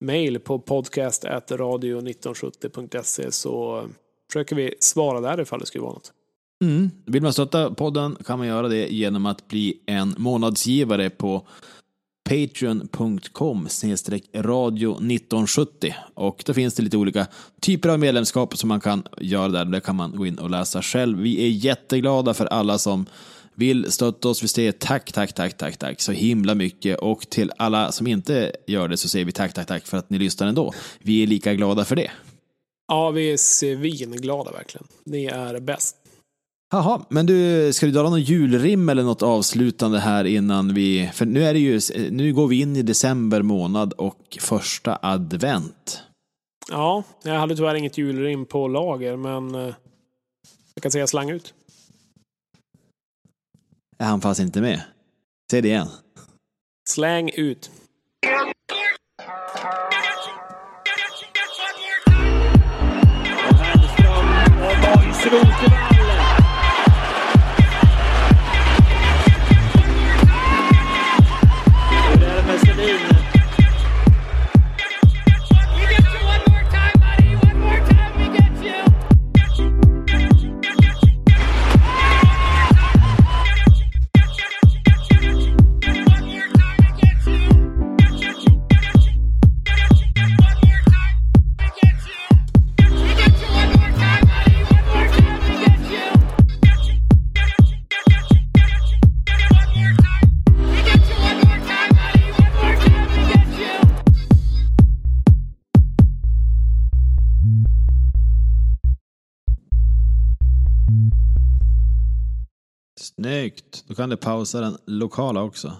[SPEAKER 2] mejl på podcast.radio1970.se så försöker vi svara där ifall det skulle vara något.
[SPEAKER 1] Mm. Vill man stötta podden kan man göra det genom att bli en månadsgivare på patreon.com radio 1970 och då finns det lite olika typer av medlemskap som man kan göra där. Det kan man gå in och läsa själv. Vi är jätteglada för alla som vill stötta oss. Vi säger tack, tack, tack, tack, tack så himla mycket och till alla som inte gör det så säger vi tack, tack, tack för att ni lyssnar ändå. Vi är lika glada för det.
[SPEAKER 2] Ja, vi är svinglada verkligen. Ni är bäst.
[SPEAKER 1] Jaha, men du, ska du dra någon julrim eller något avslutande här innan vi... För nu är det ju, nu går vi in i december månad och första advent.
[SPEAKER 2] Ja, jag hade tyvärr inget julrim på lager, men eh, jag kan säga slang ut.
[SPEAKER 1] Är han fast inte med? Säg det igen.
[SPEAKER 2] Släng ut.
[SPEAKER 1] Snyggt. Då kan du pausa den lokala också.